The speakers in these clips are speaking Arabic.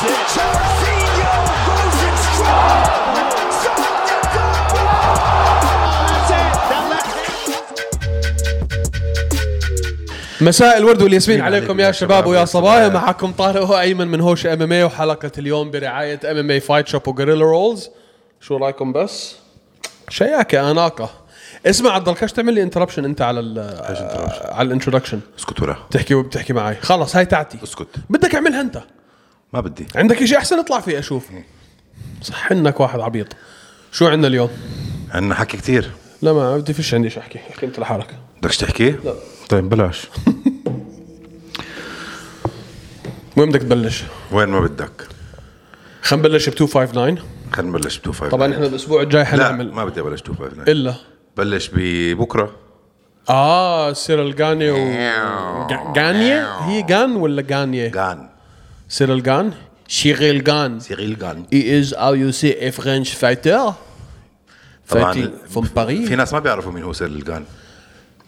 That's it. مساء الورد والياسمين عليكم يا شباب ويا يا صبايا. معكم طارق و ايمن من هوش MMA وحلقة اليوم برعاية MMA Fight Shop و Gorilla Rules شو رأيكم بس؟ شياكة أناقة. اسمع عبد الكش تعمل لي interruption أنت على ال على ال introduction اسكت ورا. تحكي وبتحكي معي خلص هاي تاعتي اسكت. بدك أعملها أنت. ما بدي. عندك شيء أحسن اطلع فيه أشوف. صح إنك واحد عبيط. شو عندنا اليوم؟ عندنا حكي كتير. لا ما بدي فيش عندي شيء أحكي. أحكي أنت لحالك. بدكش تحكي؟ لا. طيب بلاش. وين بدك تبلش؟ وين ما بدك. خلينا نبلش ب 259 خلينا نبلش ب 25 طبعا إحنا الأسبوع الجاي لا حنعمل. ما بدي أبلش 259 إلا. بلش ببكرة. آه سيرل غاني و غانية؟ هي غان ولا غانية؟ جان سيرل غان شيريل غان سيريل جان He is how you say a French fighter. طبعا. Fighting from Paris. في ناس ما بيعرفوا مين هو سيريل جان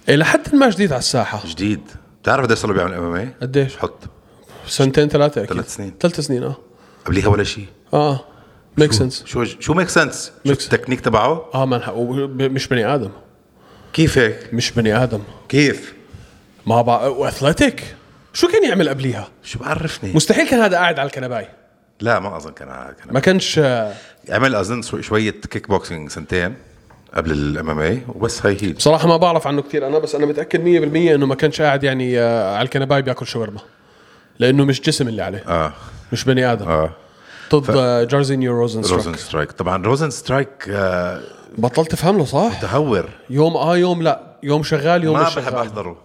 إلى حد ما جديد على الساحة. جديد. بتعرف قديش صار له بيعمل MMA؟ قديش؟ حط. سنتين ثلاثة أكيد. ثلاث سنين. ثلاث سنين آه. قبليها ولا شيء. آه. make sense شو شو make sense؟ شو التكنيك تبعه؟ آه man مش بني آدم. كيف هيك؟ مش بني آدم. كيف؟ ما بقى و athletic شو كان يعمل قبليها؟ شو بعرفني؟ مستحيل كان هذا قاعد على الكنباي. لا ما أظن كان كان ما كانش آه، عمل أظن شوي- شوية كيك بوكسينج سنتين قبل ال MMA وبس هي هي. بصراحة ما بعرف عنه كثير أنا بس أنا متأكد 100% إنه ما كانش قاعد يعني آه، على الكنباي بياكل شاورما. لأنه مش جسم اللي عليه. آه. مش بني آدم. آه. ضد آه، جارزينيو روزن روزن سترايك طبعا روزن سترايك آه بطلت تفهم له صح؟ تهور يوم آه يوم لا. يوم شغال يوم ما مش بحب شغال. أحضره.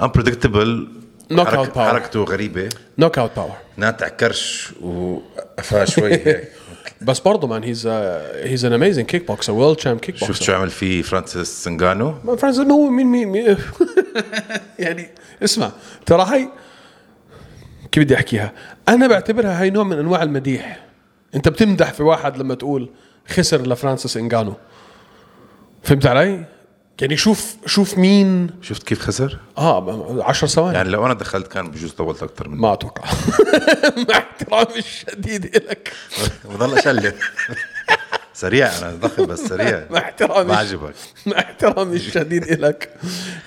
Unpredictable Knockout حرك- power. حركته غريبة. knockout power ناتع كرش وقفاه شوي هيك. بس برضه مان هيز هيز ان اميزنج كيك بوكسر وورلد تشامب كيك شفت بوكسر شو عمل فيه فرانسيس سنغانو؟ فرانسيس هو مين مين, مين يعني اسمع ترى هاي كيف بدي أحكيها؟ أنا بعتبرها هاي نوع من أنواع المديح. أنت بتمدح في واحد لما تقول خسر لفرانسيس إنغانو. فهمت علي؟ يعني شوف شوف مين. شفت كيف خسر؟ آه 10 ثواني. يعني لو أنا دخلت كان بجوز طولت أكثر من ما أتوقع. مع احترامي الشديد لك بضل اشلت سريع أنا ضخم بس سريع. مع احترامي بعجبك. مع احترامي الشديد لك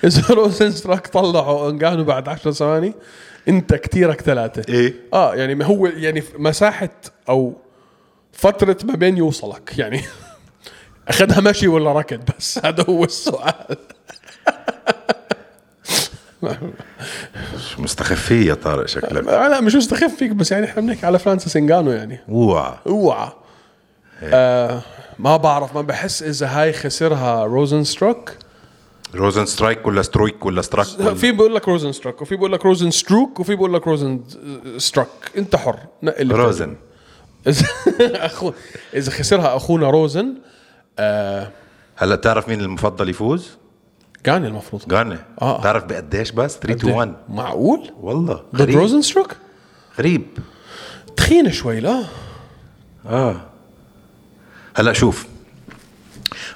اذا روزنستراك طلعوا انقانو بعد 10 ثواني؟ أنت كتيرك ثلاثة. إيه. آه يعني ما هو يعني مساحة أو فترة ما بين يوصلك. يعني أخذها مشي ولا ركض؟ بس هذا هو السؤال. شو مستخفية يا طارق شكلك؟ لا مش مستخف فيك بس يعني إحنا بنحكي على فرانسيس إنغانو يعني. أوعى. أوعى. آه ما بعرف ما بحس إذا هاي خسرها روزنستروك. روزن سترايك ولا سترويك ولا ستراك ولا في بيقول لك روزن ستروك وفي بيقول لك روزن ستروك وفي بيقول لك روزن ستروك أنت حر. اللي روزن. اذا أخو... إذا خسرها أخونا روزن آه هلا تعرف مين المفضل يفوز؟ كان المفروض. غانا آه. تعرف بقديش بس؟ 3 2 1 معقول؟ والله. ضد غريب. روزن ستروك غريب. تخينة شوي لا؟ آه. هلا شوف.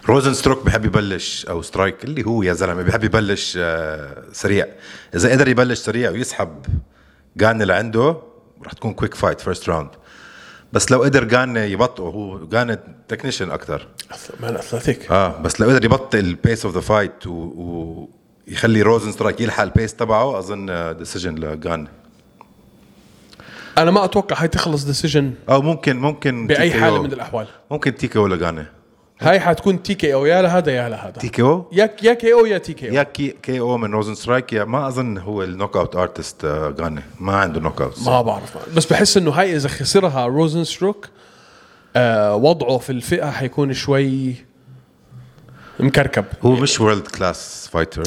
روزن ستروك بحب يبلش أو سترايك اللي هو يا زلمة بحب يبلش آه سريع. إذا قدر يبلش سريع ويسحب جان لعنده رح تكون quick fight first round بس لو قدر جان يبطئه هو جان technician أكثر من athletic آه بس لو قدر يبطئ ال pace of the fight ويخلي روزن سترايك يلحق ال pace تبعه أظن decision لجان. أنا ما أتوقع هاي تخلص decision أو ممكن ممكن بأي. حالة من الأحوال. ممكن TK ولا جانا هاي حتكون TKO يا لهذا يا لهذا TKO يا يا KO يا TK يا أو K, KO من روزن سترايك يا ما أظن هو ال knockout artist جانا ما عنده knockout ما بعرف. بس بحس إنه هاي إذا خسرها روزن ستروك آه وضعه في الفئة حيكون شوي مكركب. هو مش world class fighter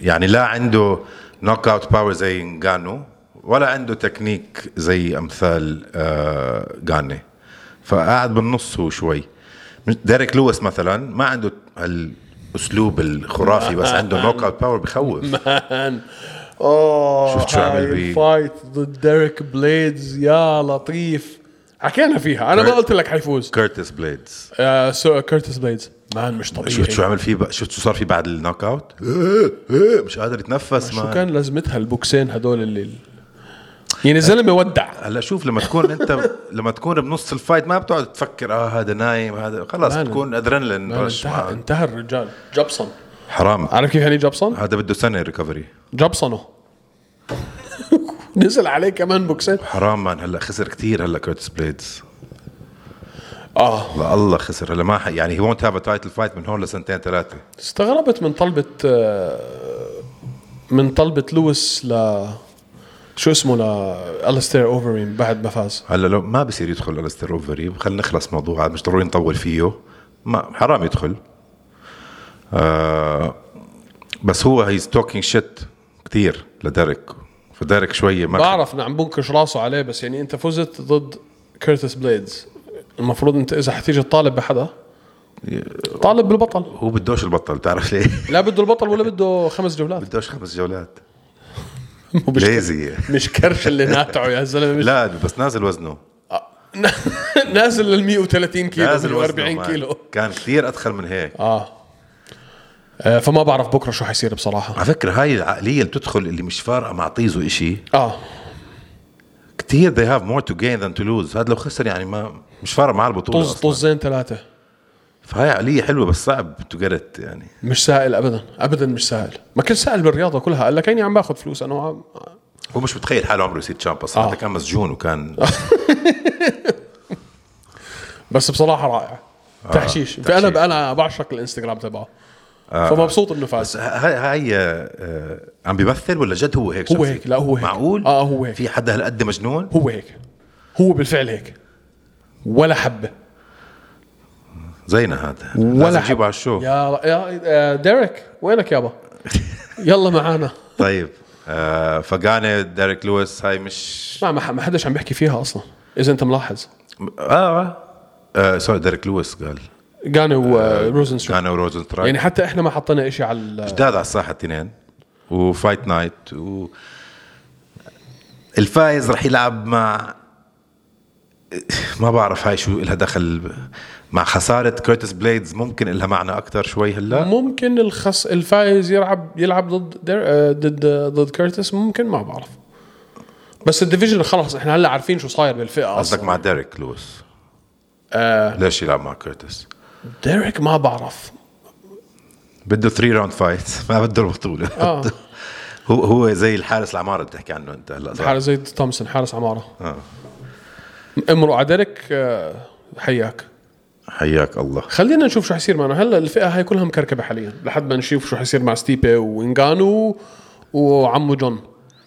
يعني لا عنده knockout power زي نجانو ولا عنده تكنيك زي أمثال آه جاني فقاعد بالنص هو شوي. ديريك لويس مثلا ما عنده هالاسلوب الخرافي بس عنده knockout power بخوف. man. Oh شفت شو عمل هاي بي- ال fight ضد ديريك بليدز يا لطيف. حكينا فيها. أنا ما قلت لك حيفوز. كيرتس بليدز آه so كيرتس بليدز man مش طبيعي. شفت شو عمل فيه بقى؟ شفت شو صار فيه بعد ال knockout مش قادر يتنفس شو ما كان لازمتها البوكسين هدول اللي يعني الزلمه ودع. هلا شوف لما تكون أنت لما تكون بنص ال fight ما بتقعد تفكر آه هذا نايم هذا خلاص لا، لا. بتكون adrenaline rush انتهى. انتهى الرجال. جبصن حرام. عارف كيف يعني جبصن؟ هذا بده سنة recovery جبصنه نزل عليه كمان بوكسات حرام man هلا خسر كثير هلا كورتس بليدز. آه. لا الله خسر هلا ما ح... يعني he won't have title fight من هون لسنتين ثلاثة. استغربت من طلبة آه، من طلبة لويس ل شو اسمه ل ألستير أوفرين بعد ما فاز؟ هلا لو ما بصير يدخل الستر اوفري خلينا نخلص موضوع مش ضروري نطول فيه. ما حرام يدخل. آه بس هو he's talking shit كثير لديريك. فديريك شوية ما بعرف انه عم بنكش راسه عليه بس يعني أنت فزت ضد كيرتس بليدز. المفروض أنت إذا حتيجي تطالب بحدا طالب بالبطل. هو بدوش البطل بتعرف ليه؟ لا بده البطل ولا بده خمس جولات. بدوش خمس جولات. مش lazy مش كرش اللي ناتعه يا زلمة مش لا بس نازل وزنه. نازل لل 130 كيلو نازل وزنه 140 man. كيلو. كان كثير أدخل من هيك. آه. آه، فما بعرف بكرة شو حيصير بصراحة. على فكرة هاي العقلية اللي بتدخل اللي مش فارقة مع طيزه إشي. آه. كثير they have more to gain than to lose. هذا لو خسر يعني ما مش فارق مع البطولة طز. طزين ثلاثة. فهاي عقليه حلوة بس صعب to get يعني. مش سائل ابدا ابدا مش سائل. ما كنت سائل بالرياضة كلها قال لك اني عم باخذ فلوس؟ أنا وعم- هو مش متخيل حاله عمره يصير champ أصلا آه. كان مسجون وكان بس بصراحة رائع. تحشيش. فانا أنا بعشق الإنستغرام تبعه. فمبسوط انه فاز هاي هاي آه، عم بيمثل ولا جد هو هيك هو؟ هيك لا هو هيك. معقول؟ آه هو هيك. في حدا هالقد مجنون؟ هو هيك. هو بالفعل هيك. ولا حبة. زينا هذا. ولا. نجيبه على ال show. yeah yeah آه، ديريك وينك يابا؟ يلا معانا. طيب آه فقاني ديريك لويس هاي مش ما ما حدش عم بيحكي فيها أصلا إذا أنت ملاحظ. آه, آه. sorry ديريك لويس قال. جاني وروزن سترايك كان وروزن سترايك يعني حتى إحنا ما حطينا شيء على جداد على الساحة الاثنين و Fight Night و الفايز رح يلعب مع ما بعرف هاي شو لها دخل. مع خسارة كيرتس بليدز ممكن لها معنى أكثر شوي هلأ؟ ممكن الخص الفايز يلعب يلعب ضد دير... آه، ضد ضد كيرتس ممكن ما بعرف. بس ال division خلص إحنا هلأ عارفين شو صاير بالفئة قصدك مع ديريك لويس آه. ليش يلعب مع كيرتس ديريك ما بعرف. بده 3 round fight ما بده البطولة. آه. هو هو زي الحارس العمارة اللي بتحكي عنه أنت هلأ؟ حارس زي تومسون حارس عمارة. آه. امرؤ على ديريك آه، حياك. حياك الله. خلينا نشوف شو حيصير معنا. هلا الفئة هاي كلها مكركبة حاليا لحد ما نشوف شو حيصير مع ستيبي وانجانو وعمو جون.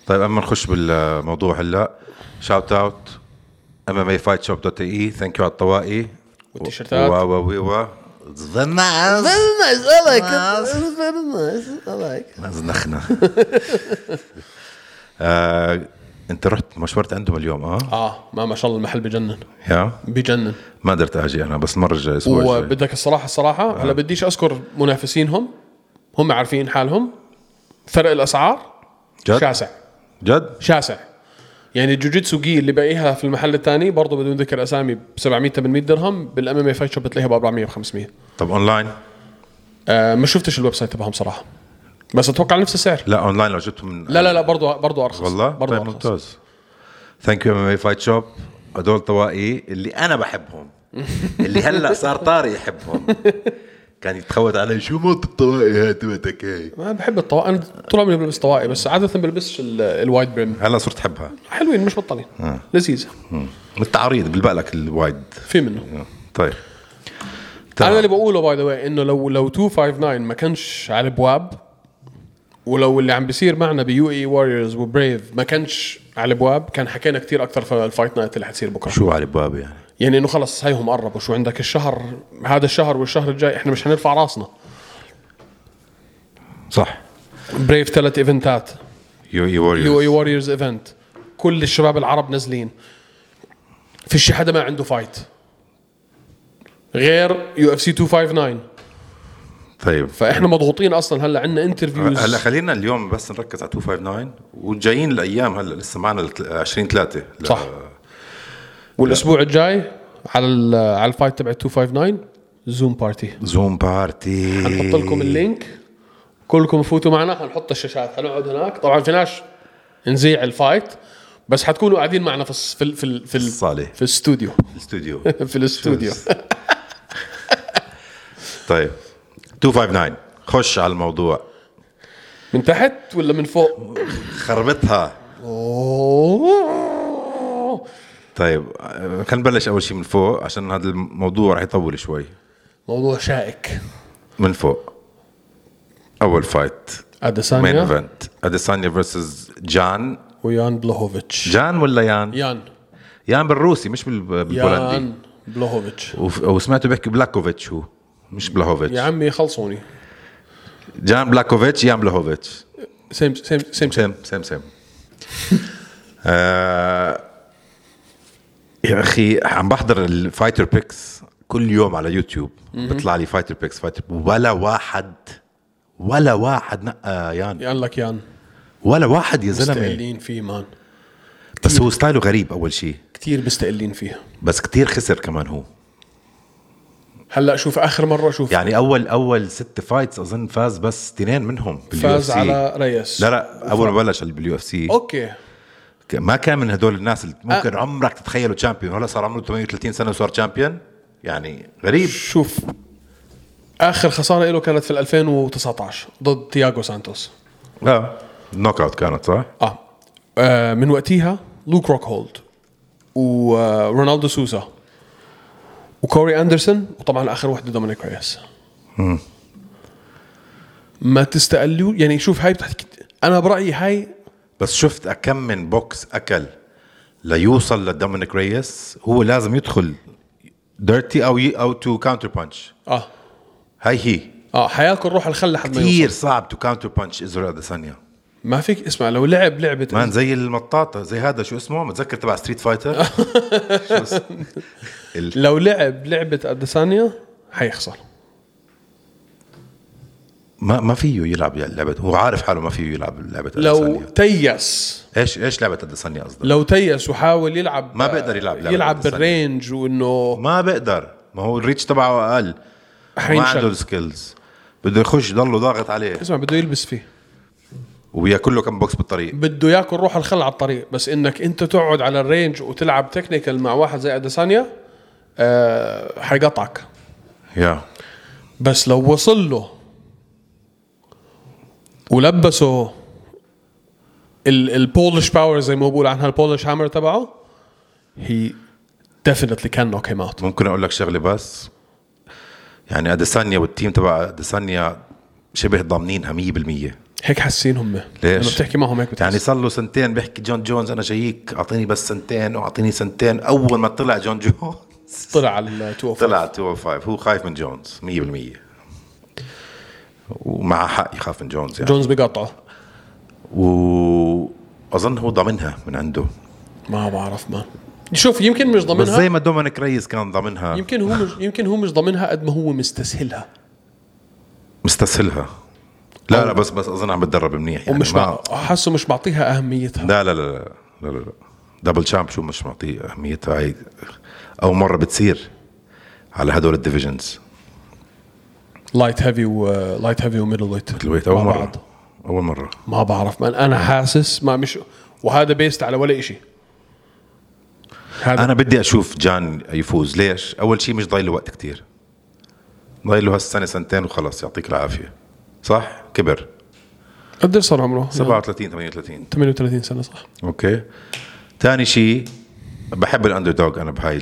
طيب أما نخش بالموضوع هلا. shout out MMA Fight Shop dot ae thank you على الطواقي والتيشيرتات. و و و و زناز زنخنا آه، انت رحت مشورت عندهم اليوم آه؟ آه ما ما شاء الله المحل بجنن. yeah؟ بجنن. ما قدرت أجي أنا بس المره الجايه الجاي وبدك الصراحه الصراحة هلا بديش أذكر منافسينهم. هم عارفين حالهم. فرق الأسعار جد؟ شاسع. جد؟ شاسع. يعني الجوجيتسو جي اللي باقيها في المحل الثاني برضه بدون ذكر أسامي ب 700 800 درهم بال MMA Fight Shop بتلاقيها ب 400 ب 500 طب أونلاين؟ آه ما شفتش ال website تبعهم صراحة. بس أتوقع نفس السعر. لا اونلاين لو جبته من لا لا لا برضه برضه أرخص. والله؟ برضه طيب أرخص. ممتاز. thank you MMA Fight Shop هدول طواقي اللي أنا بحبهم. اللي هلأ صار طاري يحبهم. كان يتخوت علي شو موت الطواقي هاي؟ تبعتك هاي ما بحب الطواقي أنا طول عمري بلبس طواقي بس عادة بلبسش ال- ال wide brim. هلأ صرت أحبها. حلوين مش بطلين لذيذ. بالتعريض بيلبق لك ال wide. في منه. طيب. أنا اللي بقوله by the way إنه لو لو 259 ما كانش على الابواب ولو اللي عم بيصير معنا ب UAE Warriors و Brave ما كانش على الأبواب كان حكينا كتير أكثر في ال Fight Night اللي حتصير بكرة. شو على بابي يعني؟ يعني إنه خلص هيهم قربوا. شو عندك الشهر؟ هذا الشهر والشهر الجاي إحنا مش حنرفع راسنا. صح. Brave ثلاث event ات. UAE UAE Warriors Warriors event كل الشباب العرب نازلين. في شي حدا ما عنده fight غير UFC 259 طيب. فإحنا مضغوطين أصلا. هلأ عندنا interviews هلأ خلينا اليوم بس نركز على 259 وجايين الأيام هلأ لسه معنا 20 3 صح. والأسبوع الجاي على على ال fight تبع 259 Zoom party Zoom party حنحط لكم ال link. كلكم فوتوا معنا. حنحط الشاشات. حنقعد هناك. طبعا فيناش نذيع ال fight بس حتكونوا قاعدين معنا في في في في, ال- الصالة. في الاستوديو الاستوديو في الاستوديو طيب. 259 خش على الموضوع. من تحت ولا من فوق؟ خربطها. أوه. طيب خلينا نبلش أول شيء من فوق عشان هذا الموضوع رح يطول شوي. موضوع شائك. من فوق. أول fight مين اديسانيا event أديسانيا versus جان. ويان بلوهوفيتش. جان ولا يان؟ يان. يان بالروسي مش بال- بالبولندي. يان بلوهوفيتش. وف- وسمعته بيحكي بلاكوفيتش هو. مش بلاهوفيتش يا عمي خلصوني. جان بلاكوفيتش يان بلاهوفيتش same same same. same same same. آه يا أخي عم بحضر ال fighter picks كل يوم على يوتيوب. بيطلع لي fighter picks fighter ولا واحد ولا واحد نقى يان. يان لك يان. ولا واحد يا زلمة. مستقلين فيه man. بس هو style ه غريب أول شيء كثير مستقلين فيه بس كتير خسر كمان هو. هلأ شوف آخر مرة شوف. يعني أول أول ست fights أظن فاز بس اثنين منهم باليو فاز على ريس. لا لا أول ما بلش بال UFC. okay. ما كان من هدول الناس اللي ممكن أه. عمرك تتخيله champion ولا صار عمره 38 سنة وصار champion يعني غريب. شوف آخر خسارة له كانت في 2019 ضد تياغو سانتوس. آه. knockout كانت صح؟ آه, آه من وقتها لوك روك هولد ورونالدو سوزا وكوري أندرسون وطبعا آخر وحده دومينيك ريس ما تستقلوا يعني شوف هاي بتحكي أنا برأيي هاي بس شفت كم من بوكس أكل ليوصل لدومينيك ريس هو لازم يدخل dirty أو ي... أو to counter punch آه. هاي هي. آه حياكل روح الخل لحد ما كثير صعب to counter punch إسرائيل أديسانيا. ما فيك اسمع لو لعب لعبة man زي المطاطة زي هذا شو اسمه؟ متذكر تبع Street Fighter شو؟ ال... لو لعب لعبة اديسانيا حيخسر. ما ما فيه يلعب لعبة هو عارف حاله ما فيه يلعب لعبة لو. تيس. إيش إيش لعبة اديسانيا قصدك؟ لو تيس وحاول يلعب ما بيقدر يلعب لعبة يلعب. بال range وإنه ما بقدر ما هو ال reach تبعه أقل. ما. عنده ال skills بده يخش ضله ضاغط عليه. اسمع بده يلبس فيه. وياكل له كم بوكس بالطريق. بده ياكل روح الخل على الطريق. بس إنك أنت تقعد على ال range وتلعب technical مع واحد زي أديسانيا آه حيقطعك. يا. بس لو وصل له ولبسه ال- ال Polish power زي ما بقول عنها ال Polish hammer تبعه هي definitely can knock him out. ممكن أقول لك شغلة بس. يعني أديسانيا وال team تبع أديسانيا شبه ضامنينها 100% هيك حاسين هم. ليش؟ لما بتحكي معهم هيك بتحس. يعني صار له سنتين بيحكي جون جونز أنا جايك أعطيني بس سنتين وأعطيني سنتين. أول ما طلع جون جونز طلع على ال 205 طلع 205 هو خايف من جونز 100% ومع حق يخاف من جونز يعني. جونز بقطعه واظن هو ضامنها من عنده. ما بعرف man شوف يمكن مش بس ضامنها زي ما دومينيك ريس كان ضامنها. يمكن هو مش يمكن هو مش ضامنها قد ما هو مستسهلها. مستسهلها. لا لا بس بس أظن عم بتدرب منيح يعني ومش مع... حاسه مش معطيها أهميتها. لا لا لا لا لا لا, لا. double champ شو مش معطيه أهميتها؟ هي أول مرة بتصير على هدول ال divisions. light heavy و light heavy و middle weight ال weight أول مع مرة. بعض. أول مرة. ما بعرف من أنا حاسس ما مش وهذا based على ولا شيء أنا بدي أشوف جان يفوز. ليش؟ أول شيء مش ضايل له وقت كتير. ضايل له هالسنة سنتين وخلص يعطيك العافية. صح؟ كبر. قد صار عمره؟ 37 38 38 سنة صح. okay. ثاني شيء بحب ال underdog أنا بهاي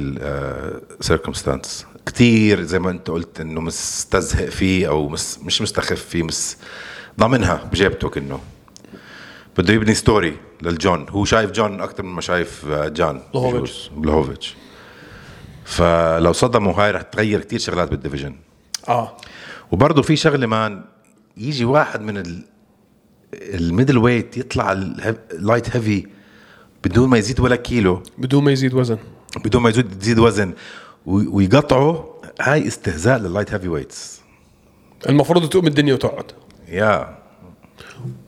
ال circumstance كثير زي ما أنت قلت إنه مستزهق فيه أو مس مش مستخف فيه مس ضامنها بجيبته كأنه. بده يبني story للجون. هو شايف جون أكثر من ما شايف آه، جان. بلوهوفيتش. بجوز. بلوهوفيتش. فلو صدموا هاي رح تغير كثير شغلات بال division آه. وبرضه في شغلة man يجي واحد من ال ال middle weight يطلع ال light heavy بدون ما يزيد ولا كيلو. بدون ما يزيد وزن. بدون ما يزيد يزيد وزن. ويقطعه. هاي استهزاء لل light heavy weights المفروض تقوم الدنيا وتقعد. يا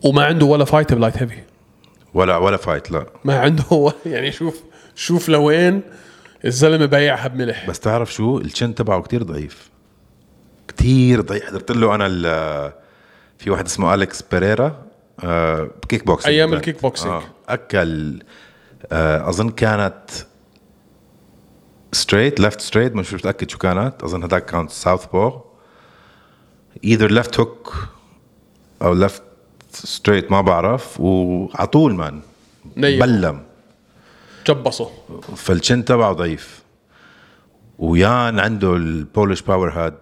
وما عنده ولا fight ب light heavy ولا ولا fight لا. ما عنده يعني شوف شوف لوين الزلمة بايعها بملح بس تعرف شو؟ ال chin تبعه كتير ضعيف. كتير ضعيف. حضرت له أنا ال- في واحد اسمه اليكس بيريرا آه كيك بوكسينج أيام الكيك بوكسينج. آه أكل آه، أظن كانت straight left straight مش متأكد شو كانت. أظن هذاك كان southpaw either left hook أو left straight ما بعرف. وعلى طول man نيم. بلم. جبصه. فال chin تبعه ضعيف. ويان عنده ال Polish power هاد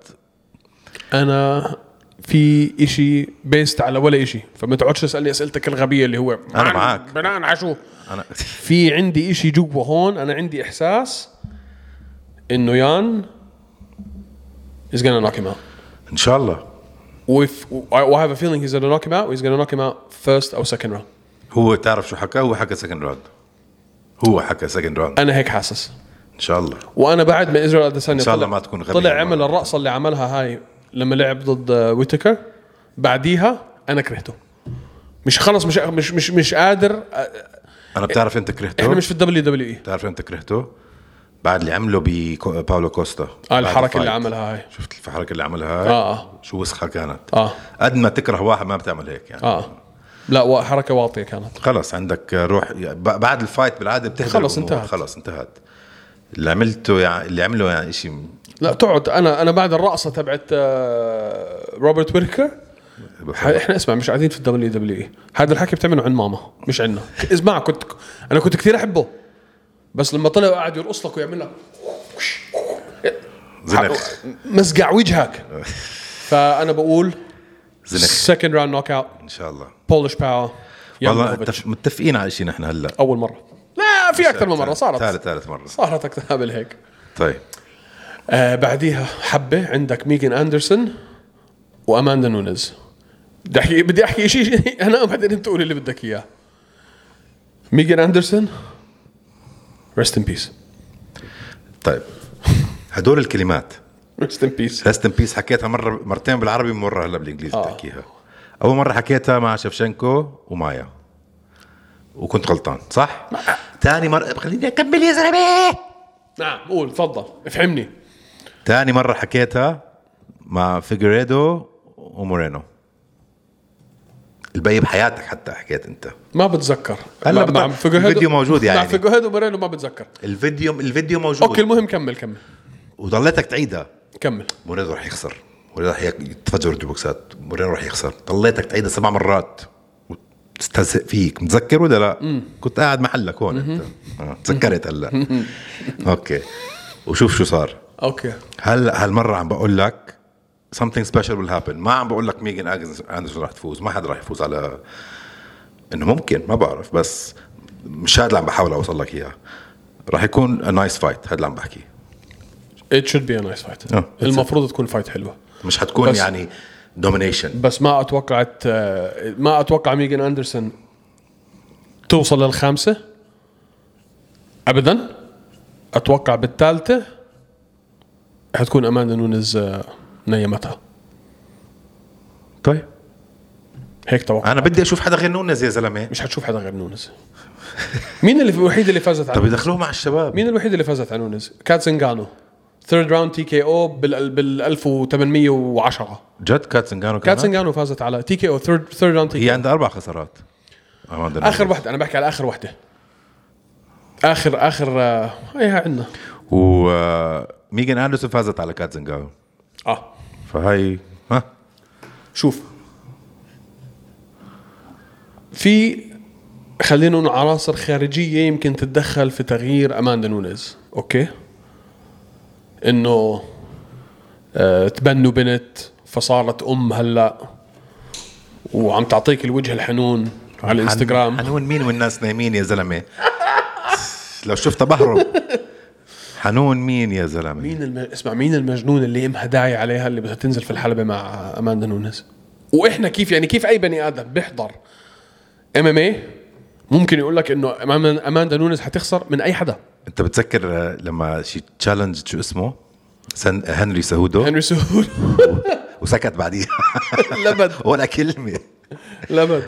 أنا في إشي based على ولا إشي. فما تقعدش تسألني أسئلتك الغبية اللي هو بناء- معك. بناء على شو؟ أنا في عندي إشي جوا هون أنا عندي إحساس إنه يان is gonna knock him out. إن شاء الله. With I have a feeling he's gonna knock him out. He's gonna knock him out first أو second round. هو تعرف شو حكى؟ هو حكى second round هو حكى second round أنا هيك حاسس. إن شاء الله. وأنا بعد ما إسرائيل اديسانيا إن شاء الله ما تكون غبي طلع. عمل الرقصه اللي عملها هاي. لما لعب ضد ويتكر بعديها أنا كرهته. مش خلص مش مش مش مش قادر أنا بتعرف أنت كرهته؟ إحنا مش في ال WWE بتعرف أنت كرهته؟ بعد اللي عمله بباولو كوستا. بعد الحركة اللي. عملها هاي. شفت الحركة اللي عملها هاي؟ آه، آه. شو وسخة كانت. آه. قد ما تكره واحد ما بتعمل هيك يعني. آه. لا حركة واطية كانت. خلص عندك روح بعد ال fight بالعادة بتهدى خلص. انتهت. خلص انتهت. اللي عملته يعني اللي عمله يعني شيء لا تقعد أنا أنا بعد الرقصة تبعت آه، روبرت ويركر. إحنا اسمع مش قاعدين في ال WWE. هذا الحكي بتعمله عند ماما مش عندنا. اسمع كنت أنا كنت كثير أحبه. بس لما طلع وقعد يرقص لك ويعمل لك زنخ. مسقع وجهك. فأنا بقول زنخ. second round knock out إن شاء الله. Polish power والله متفقين على شيء نحن هلا. أول مرة. لا في أكثر من مرة. صارت. ثالث ثالث مرة. صارت أكثر. قبل هيك. طيب. آه بعديها حبة عندك ميغان أندرسون وأماندا نونز بدي احكي بدي أحكي شيء أنا بعدين انت قول اللي بدك إياه. ميغان أندرسون rest in peace طيب. هدول الكلمات. rest in peace rest in peace حكيتها مره مرتين بالعربي مرة هلا بالإنجليزي آه. بتحكيها. أول مرة حكيتها مع شيفشينكو ومايا. وكنت غلطان صح؟ ثاني مره خليني أكمل يا زلمة. نعم قول تفضل. افهمني. ثاني مرة حكيتها مع فيجيريدو ومورينو. الباقي بحياتك حتى حكيت انت. ما بتذكر. هلا مع- مع فيجيريدو- الفيديو موجود يا مع عيني. فيجوهيدو ومورينو ما بتذكر. الفيديو الفيديو موجود. okay المهم كمل كمل. وضليتك تعيدها. كمل. مورينو راح يخسر. مورينو راح يتفجر البوكسات مورينو راح يخسر. ضليتك تعيدها سبع مرات. وتستهزئ فيك. متذكر ولا لا؟ كنت قاعد محلك هون انت. آه. تذكرت هلا. okay. وشوف شو صار. okay. هلا هالمرة عم بقول لك something special will happen ما عم بقول لك ميغان آندرسون راح تفوز ما حدا راح يفوز على إنه ممكن ما بعرف بس مش هذا اللي عم بحاول أوصل لك إياه. راح يكون nice fight هذا اللي عم بحكي. It should be a nice fight. That's المفروض تكون fight حلوة. مش حتكون بس- يعني domination بس ما أتوقعت ما أتوقع ميغان آندرسون توصل للخامسة. ابدا. أتوقع بالثالثة حتكون اماندا نونز آه، نيمتها. طيب. هيك توقع أنا بدي أشوف حدا غير نونز يا زلمة. مش حتشوف حدا غير نونز. مين اللي الوحيد اللي فازت على طب؟ يدخلوه مع الشباب. مين الوحيد اللي فازت على نونز؟ كات زينجانو third round TKO بال بال 1810 جد كات زينجانو كات زينجانو فازت على تي كي أو ثيرد ثيرد راوند تي كي هي عندها أربع خسارات. آخر. وحدة. أنا بحكي على آخر وحدة. اخر آخر آه، هي عندنا. و ميغان أندرسون فازت على كات زينجانو آه. فهي ها؟ شوف. في خلينا نقول عناصر خارجية يمكن تتدخل في تغيير اماندا نونيز okay؟ إنه آه تبنوا بنت فصارت أم هلأ وعم تعطيك الوجه الحنون على الإنستغرام. حنون مين والناس نايمين يا زلمة؟ لو شفتها بهرب. حنون مين يا زلمة؟ مين الم... اسمع مين المجنون اللي امها داعي عليها اللي بدها تنزل في الحلبة مع أماندا نونيز؟ وإحنا كيف يعني كيف أي بني آدم بيحضر إم إم اي ممكن يقول لك إنه أماندا نونيز حتخسر من أي حدا. أنت بتذكر لما شي تشالنج شو اسمه؟ سن هنري سهودو؟ هنري سهول وسكت بعديها. لبد. ولا كلمة. لبد.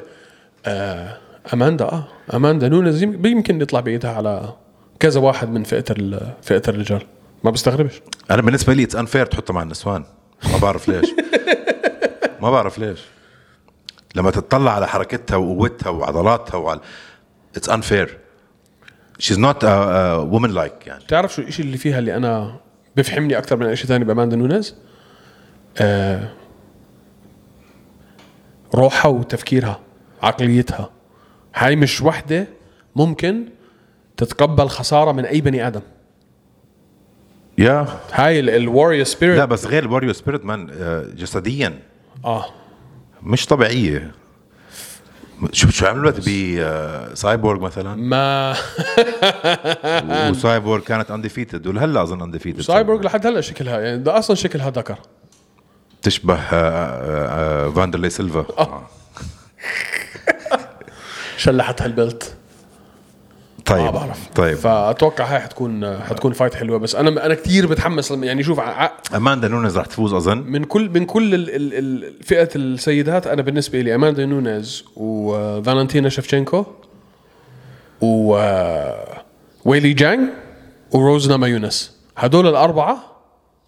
آه أماندا آه. أماندا نونيز يم- يمكن يطلع بإيدها على كذا واحد من فئة فئة الرجال. ما بستغربش. أنا بالنسبة لي اتس انفير تحطها مع النسوان. ما بعرف ليش. ما بعرف ليش. لما تطلع على حركتها وقوتها وعضلاتها وعلى it's unfair a, a woman like يعني. تعرف شو الشيء اللي فيها اللي أنا بفهمني أكثر من أي شيء ثاني باماندا نونيز آه روحها وتفكيرها عقليتها. هاي مش وحدة ممكن تتقبل خسارة من أي بني آدم. يا هاي ال warrior لا spirit بس غير ال warrior spirit man آه، جسديا. آه. مش طبيعية. شوف شو عملت بسايبورغ مثلا؟ ما. وسايبورغ كانت undefeated ولهلأ أظن undefeated سايبورغ لحد هلأ شكلها يعني ده أصلا شكلها ذكر تشبه آه، آه، آه، واندرلي سيلفا. آه. شلحتها ال belt طيب ما بعرف. طيب. فأتوقع هاي حتكون حتكون fight حلوة بس أنا أنا كثير متحمس لما يعني شوف ع- أماندا نونز رح تفوز أظن. من كل من كل ال- ال- ال- فئة السيدات أنا بالنسبة لي أماندا نونيز وفالنتينا شيفشينكو و ويلي زانج وروز ناما يونس هدول الأربعة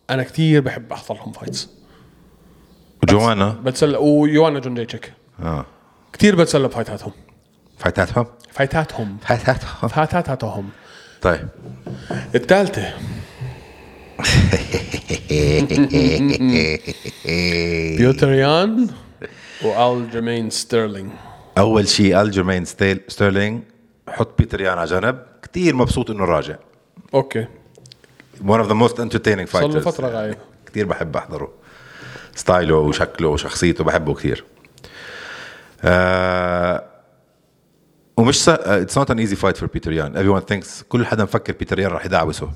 أنا كثير بحب احضر لهم fights جوانا بتسلى ويوانا يندجيتشيك آه. كثير بتسلى بفايتاتهم فايتاتهم فايتاتهم. فايتاتهم. فايتاتهم. طيب. الثالثه بيوتر يان والجيمين ستيرلينج أول شيء الجيمين ستيل ستيرلينج حط بيتر يان على جنب. كثير مبسوط إنه راجع. okay. One of the most entertaining صار له فترة غايب كثير بحب أحضره. styleه وشكله وشخصيته بحبه كثير آه ومش سا... it's not an easy fight for بيتر يان everyone thinks كل حدا مفكر بيتر يان رح يدعوسه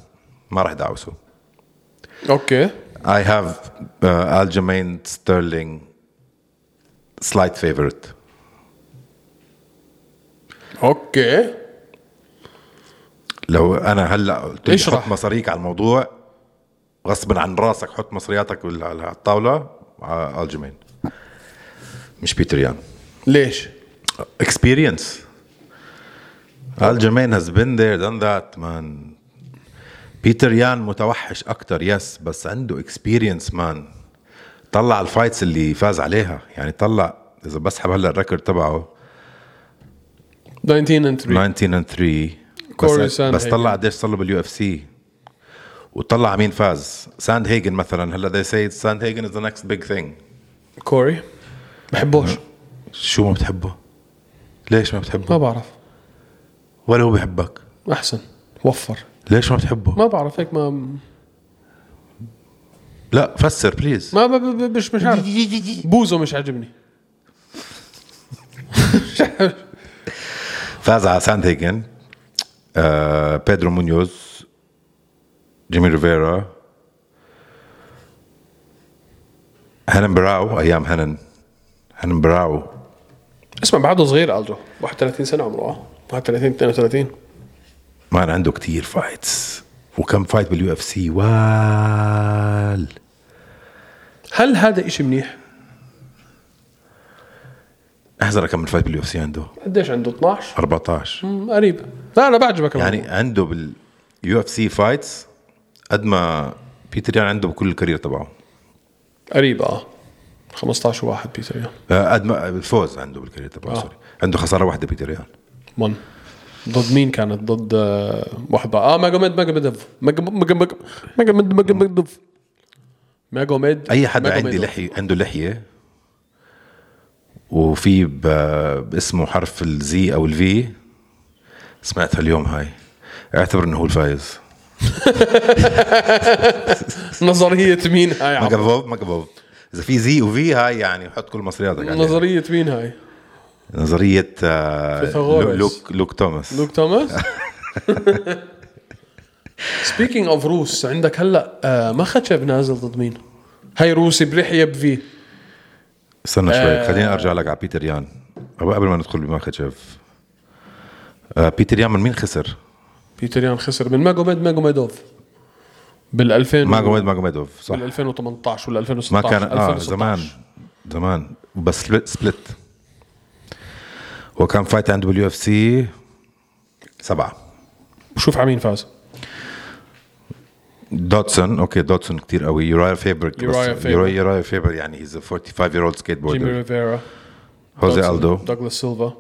ما رح يدعوسه okay. Have uh, Aljamain Sterling slight favorite. okay. لو أنا هلأ قلت لي. حط مصاريك على الموضوع غصبا عن راسك حط مصرياتك على الطاولة على الجيمين مش بيتر يان ليش؟ Experience الجيمين has been there done that man. بيتر يان متوحش أكتر yes بس عنده experience man طلع ال fights اللي فاز عليها. يعني طلع إذا بسحب هلا ال record تبعه. 19 and 3 19 and 3 كوري بس, بس. طلع قديش صار له بال UFC وطلع مين فاز؟ ساند هيجن مثلا. هلا they say ساند هيجن is the next big thing. كوري بحبوش. شو ما بتحبه؟ ليش ما ما بتحبه بعرف. ولا هو بحبك أحسن. وفر. ليش ما بتحبه؟ ما بعرف هيك ما لا فسر please ما ب- مش مش عارف. بوزو مش عاجبني. فاز على ساند هيجن آه بيدرو مونيوز جيمي ريفيرا هنن براو أيام هنن هنن براو. اسمع بعده صغير الجو 31 سنة عمره آه 31 32 man عنده كتير fights وكم fight بال UFC وال. هل هذا إشي منيح؟ احزر كم fight بال UFC عنده. قديش عنده؟ 12 14 مم، قريب. لا أنا بعجبك يعني الموضوع. عنده بال UFC fights قد ما بيتر يان عنده بكل ال career تبعه. قريب آه. 15 واحد بيتر يان آه، قد ما الفوز عنده بال career تبعه آه. sorry عنده خسارة واحدة بيتر يان من ضد مين كانت؟ ضد آه، بقى آه ماجوميد ماجوميدوف ماجوميد ماجوميد ماجوميدوف ماجوميد أي حدا ماجوميدوف. عندي لحية عنده لحية وفي باسمه حرف ال Z أو ال V سمعتها اليوم هاي. أعتبر إنه هو الفايز. نظرية مين هاي؟ ماجافوف ماجافوف إذا في زي وفي هاي يعني حط كل مصرياتك نظرية مين هاي؟ نظرية آه،. لوك لوك توماس لوك توماس سبيكينج اوف روس عندك هلا آه ما خشب نازل ضد مين؟ هاي روسي بريحية بفي استنى شوي آه. خليني أرجع لك على بيتر يان قبل ما ندخل بماخاتشيف آه بيتر يان من مين خسر؟ بيتر يان خسر من ماجوميد ماجوميدوف بال 2000 ماجوميد ماجوميدوف صح بال 2018 ولا ما 2016 كان آه 2016. زمان زمان بس split هو كان fight عنده بال UFC سبعة. وشوف على مين فاز. دوتسون أوكي دوتسون كتير قوي. يورايا فيبر يورايا فيبر. يورايا يورايا فيبر يعني he's 45 year old جيمي skateboarder ريفيرا. هوزي ألدو. دوغلاس سيلفا.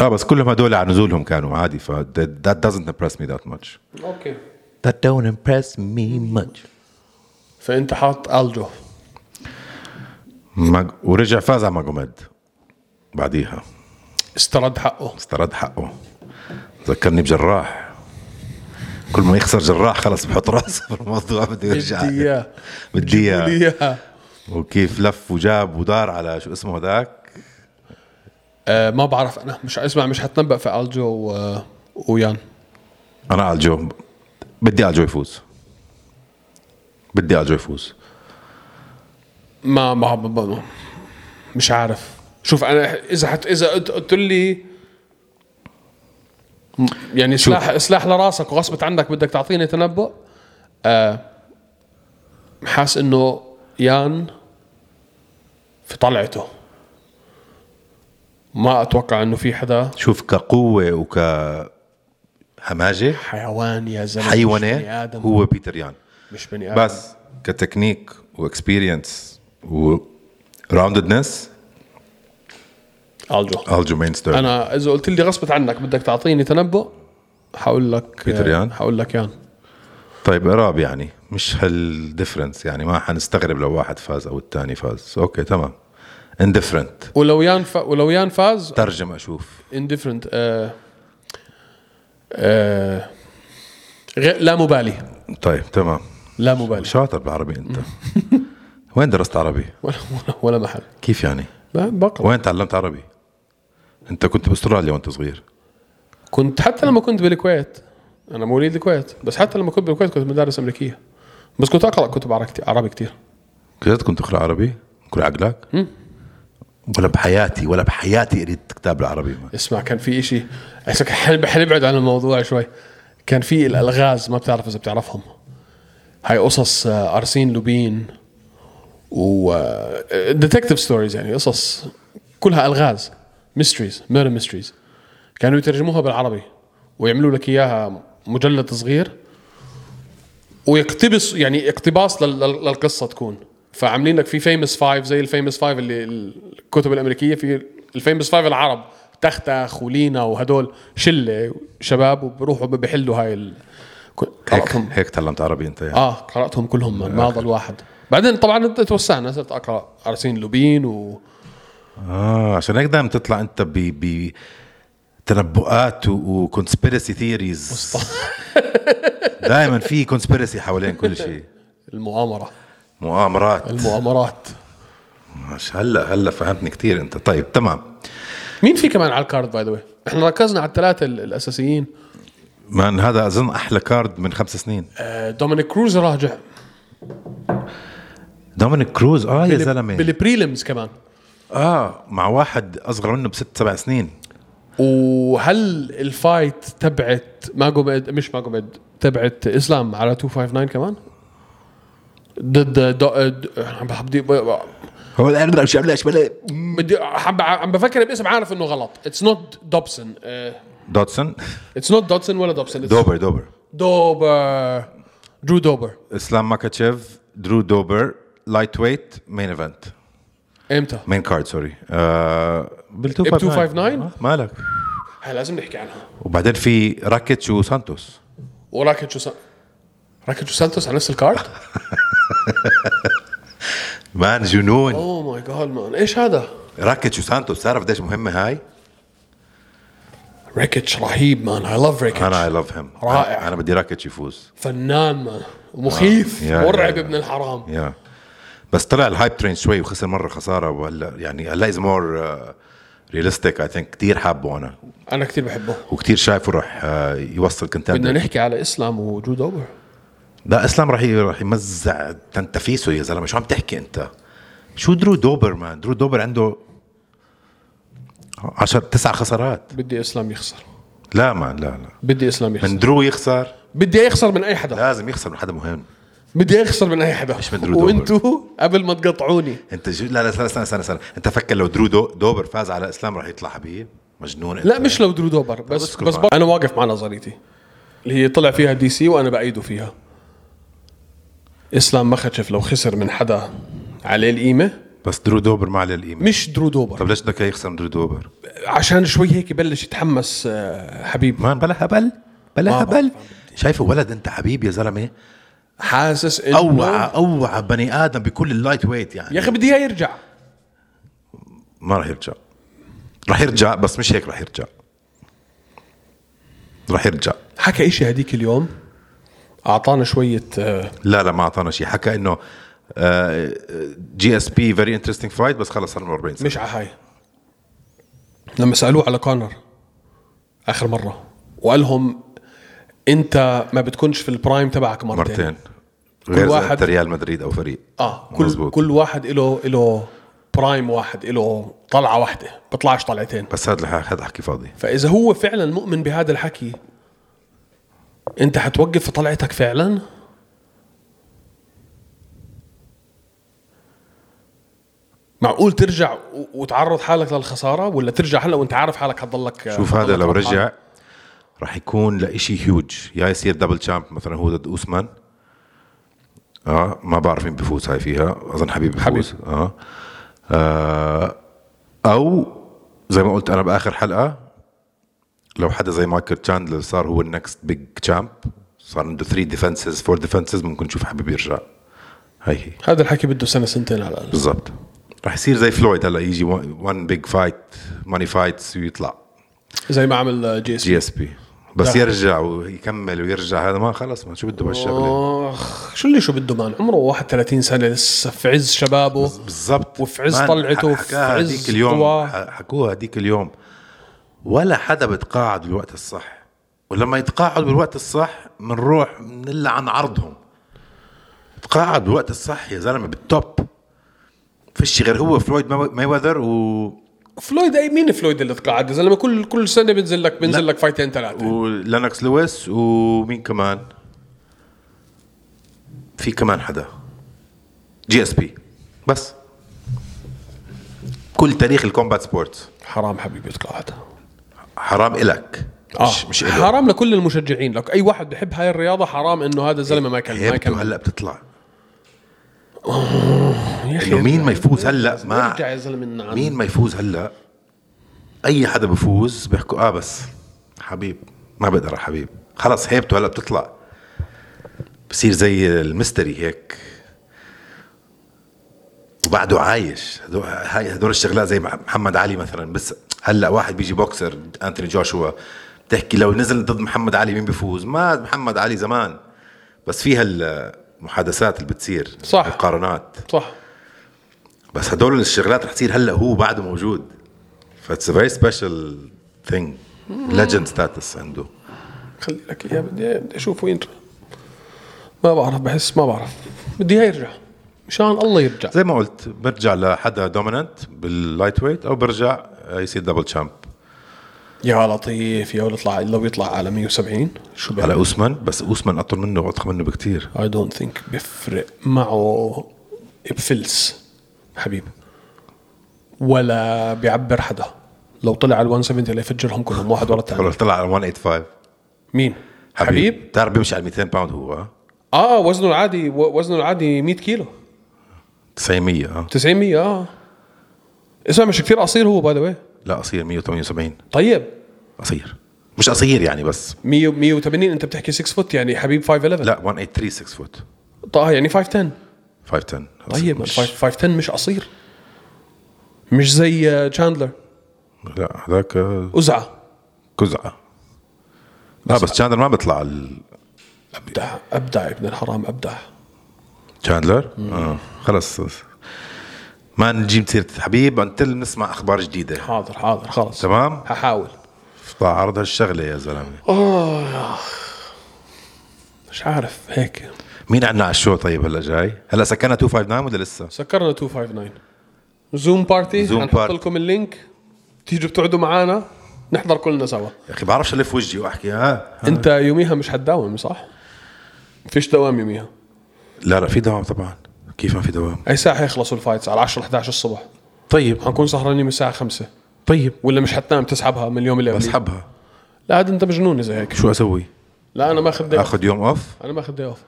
آه بس كلهم هدول على نزولهم كانوا عادي ف that doesn't impress me that much. أوكي. That don't impress me much. فأنت حاط الجو مج... ورجع فاز على ماجوميد بعديها. استرد حقه. استرد حقه. ذكرني بجراح. كل ما يخسر جراح خلص بحط راسه في الموضوع بده يرجع. بدي اياه بدي إياه. وكيف لف وجاب ودار على شو اسمه هذاك؟ آه ما بعرف أنا. مش اسمع مش حتنبأ في ألجو و... ويان. أنا ألجو. بدي ألجو يفوز. بدي ألجو يفوز. ما ما, ما, ما. مش عارف. شوف أنا إذا حت إذا قلت لي يعني سلاح سلاح لراسك وغصبت عنك بدك تعطيني تنبؤ آه حاس إنه يان في طلعته. ما أتوقع إنه في حدا. شوف كقوة وكهمجة حيوان يا زلمة آدم. هو بيتر يان. مش بني آدم. بس كتكنيك واكسبيرينس و experience و roundedness ألجو. ألجو مين ستيرلينج أنا إذا قلت لي غصبت عنك بدك تعطيني تنبؤ حقول لك بيتر يان؟ حقول لك يان. طيب قراب يعني مش هال difference يعني ما حنستغرب لو واحد فاز أو الثاني فاز. أوكي تمام. indifferent ولو يان ف... ولو يان فاز ترجم أشوف. indifferent آه آه غير لا مبالي. طيب تمام. لا مبالي. شاطر بالعربي أنت. وين درست عربي؟ ولا ولا, ولا محل. كيف يعني؟ لا بقرأ. وين تعلمت عربي؟ انت كنت باستراليا وانت صغير. كنت حتى لما كنت بالكويت. أنا مواليد الكويت بس حتى لما كنت بالكويت كنت مدارس أمريكية. بس كنت أقرأ كتب عربي كثير كنت كنت تقرأ عربي؟ كل عقلك؟ ولا بحياتي ولا بحياتي قريت كتاب العربي. ما. اسمع كان في حن- حنبعد عن الموضوع شوي. كان في الألغاز ما بتعرف إذا بتعرفهم. هاي قصص آه، أرسين لوبين و detective stories يعني قصص كلها ألغاز. mysteries murder mysteries كانوا يترجموها بالعربي ويعملوا لك إياها مجلد صغير ويقتبس يعني اقتباس لل- لل- للقصة تكون. فعاملين لك في Famous Five زي ال Famous Five اللي الكتب الأمريكية في ال Famous Five العرب تختخ ولينا وهدول شلة شباب وبروحوا بيحلوا هاي ال... هيك هيك تعلمت عربي أنت يعني. آه قرأتهم كلهم ما- ما ضل واحد بعدين طبعا توسعنا صرت أقرأ أرسين لوبين و آه عشان هيك دائما تطلع أنت ب ب تنبؤات و conspiracy theories دائما في conspiracy حوالين كل شيء. المؤامرة. مؤامرات. المؤامرات. مش هلأ هلأ فهمتني كثير أنت. طيب تمام. مين في كمان على ال card by the إحنا ركزنا على الثلاثة ال- الأساسيين. man هذا أظن أحلى card من خمس سنين. آه، دومينيك كروز راجع دومينيك كروز آه يا زلمة. بال prelims كمان. آه مع واحد أصغر منه بست سبع سنين. وهل ال fight تبعت ماجوميد مش ماجوميد تبعت إسلام على 259 كمان؟ ضد دو... د- عم بدي هو الآن عم بفكر باسم عارف إنه غلط. it's not دوبسون؟ دوتسون it's not دوتسون ولا دوبسون دوبر دوبر. دوبر. درو دوبر. إسلام ماكاتشيف درو دوبر lightweight main event إمتى؟ main card sorry آه بال 259 آه، مالك. هاي لازم نحكي عنها. وبعدين في راكيتش وسانتوس وراكيتش وسان... راكيتش وسانتوس على نفس ال card؟ man جنون oh my God man إيش هذا؟ راكيتش وسانتوس تعرف قديش مهمه هاي؟ ريكيتش رهيب man I love ريكيتش أنا I love him رائع. أنا بدي راكيتش يفوز. فنان مان ومخيف. يا- مرعب ابن الحرام. يا بس طلع ال hype train شوي وخسر مرة خسارة وهلا يعني هلا is more realistic I think كثير حابه أنا. أنا كثير بحبه. وكثير شايفه راح آه، يوصل بدنا contender نحكي على إسلام ودرو دوبر لا إسلام راح ي- راح يمزع تنتفيسه يا زلمة. شو عم تحكي أنت؟ شو درو دوبر man درو دوبر عنده عشر تسع خسارات. بدي إسلام يخسر. لا man لا لا. بدي إسلام يخسر. من درو يخسر؟ بدي يخسر من أي حدا. لازم يخسر من حدا مهم. بدي يخسر من أي حدا. مش من درو دوبر. وانتوا قبل ما تقطعوني. أنت جو... لا لا استنى استنى استنى, استنى. أنت فكر لو درو دو... دوبر فاز على إسلام راح يطلع حبيب؟ مجنون أنت. لا مش لو درو دوبر بس بس معك. أنا واقف مع نظريتي اللي هي طلع فيها دي سي وأنا بايده فيها. إسلام مخشف لو خسر من حدا عليه القيمة. بس درو دوبر ما عليه القيمة. مش درو دوبر. طب ليش بدك يخسر درو دوبر؟ عشان شوي هيك يبلش يتحمس آه، حبيب. man بلا هبل بلا ما هبل. شايفه ولد أنت حبيب يا زلمة؟ حاسس إنه أوعى أوعى بني آدم بكل ال lightweight يعني. يا أخي بدي إياه يرجع. ما راح يرجع. راح يرجع بس مش هيك راح يرجع. راح يرجع. حكى إشي هديك اليوم؟ أعطانا شوية آه، لا لا ما أعطانا شيء. حكى إنه GSP very interesting fight بس خلص صار له 40 سنة. مش على هاي. لما سألوه على كونر آخر مرة وقال لهم انت ما بتكونش في ال prime تبعك مرتين, مرتين. غير واحد- واحد ريال مدريد أو فريق. آه كل مزبوط. كل واحد له له prime واحد له طلعة واحدة. بيطلعش طلعتين. بس هذا هذا حكي فاضي. فإذا هو فعلا مؤمن بهذا الحكي أنت حتوقف في طلعتك فعلا؟ معقول ترجع وتعرض حالك للخسارة؟ ولا ترجع هلا وأنت عارف حالك حتضلك شوف هذا لو؟ رجع راح يكون لإشي هيوج يا يصير دبل تشامب مثلا هو ضد أوسمان. آه ما بعرف مين بيفوز هاي فيها. أظن حبيب بيفوز آه. آه أو زي ما قلت أنا بآخر حلقة لو حدا زي مايكل تشاندلر صار هو ال next big champ صار عنده 3 defenses 4 defenses ممكن نشوف حبيب يرجع. هي هي. هذا الحكي بده سنة سنتين على الأقل. بالضبط. راح يصير زي فلويد هلأ يجي one big fight money fights ويطلع. زي ما عمل GS GSP. بس. يرجع ويكمل ويرجع. هذا ما خلص ما شو بده بهالشغلة؟ أخ شو اللي شو بده man؟ عمره 31 سنة لسه في عز شبابه بالضبط. وفي عز طلعته، ح- في حكاها عز اليوم. حكوها هذيك اليوم. ولا حدا بتقاعد بالوقت الصح. ولما يتقاعد بالوقت الصح بنروح بنلعن عرضهم. تقاعد بالوقت الصح يا زلمة بال top. فيش غير هو فلويد ماي- مايوذر و فلويد أي مين فلويد اللي تقاعد يا زلمة كل كل سنة بينزل لك بينزل. لك فايتين ثلاثة. ولينوكس لويس ومين كمان؟ في كمان حدا. GSP. بس. كل تاريخ ال combat sports. حرام حبيبي يتقاعد حرام إلك. آه مش مش حرام لكل المشجعين. لك أي واحد بحب هاي الرياضة حرام إنه هذا الزلمه ما يكمل ما يكمل. هلأ بتطلع. يا إنه مين ما يفوز هلأ؟ عن- مين ما يفوز هلأ؟ أي حدا بفوز بيحكوا آه بس حبيب ما بقدر حبيب. خلص هيبته هلأ بتطلع. بصير زي ال mystery هيك. وبعده عايش. هدول هاي هدول الشغلات زي محمد علي مثلا. بس هلأ واحد بيجي بوكسر أنتوني جوشوا. بتحكي لو نزل ضد محمد علي مين بيفوز ما محمد علي زمان. بس في هالمحادثات اللي بتصير صح. المقارنات صح. بس هدول الشغلات رح تصير هلأ هو بعده موجود. ف it's very special thing legend status عنده. خلي لك إياه بدي بدي أشوف وين ما بعرف بحس ما بعرف. بدي إياه يرجع. مشان الله يرجع. زي ما قلت برجع لحدا dominant بال lightweight أو برجع يصير double champ يا لطيف يا يطلع لو يطلع على 170 شو على بيعمل اوسمان بس اوسمان أطول منه واضخم منه بكتير. I don't think بيفرق معه بفلس حبيب. ولا بيعبر حدا. لو طلع على 170 ليفجرهم كلهم واحد ورا الثاني طلع على 185 مين؟ حبيب تعرف بيمشي على 200 pound هو؟ آه وزنه العادي وزنه العادي 100 كيلو. 900 آه. 90 100 آه. اسمع مش كثير قصير هو by the لا قصير 178 طيب. قصير. مش قصير يعني بس. 100 180 انت بتحكي 6 foot يعني حبيب 511 لا 183 6 foot طيب يعني 510 510 طيب مش 510 مش قصير. مش زي آه، تشاندلر لا هذاك آه، أزعة. كزعة. لا بس تشاندلر ما بيطلع ال- أبدع أبدع ابن الحرام أبدع. تشاندلر آه خلص. ما نجيب سيره حبيب انتل نسمع أخبار جديدة. حاضر حاضر خلص تمام؟ هحاول عرض هالشغلة يا زلمة. مش عارف هيك. مين عندنا على ال show طيب هلا جاي؟ هلا سكرنا 259 ولا لسه؟ سكرنا 259 Zoom party Zoom party. لكم ال link. تيجوا بتقعدوا معنا نحضر كلنا سوا. يا أخي بعرفش ألف وجهي وأحكي ها. أنت يوميها مش حتداوم صح؟ فيش دوام يوميها. لا لا في دوام طبعا. كيف ما في دوام؟ أي ساعة حيخلصوا ال fights؟ على 10 11 الصبح. طيب. حنكون سهرانين من الساعة 5 طيب. ولا مش حتنام تسحبها من اليوم اللي قبليه؟ بسحبها. لا عاد أنت مجنون إذا هيك. شو أسوي؟ لا أنا ماخذ دي آخذ يوم off أنا ماخذ day off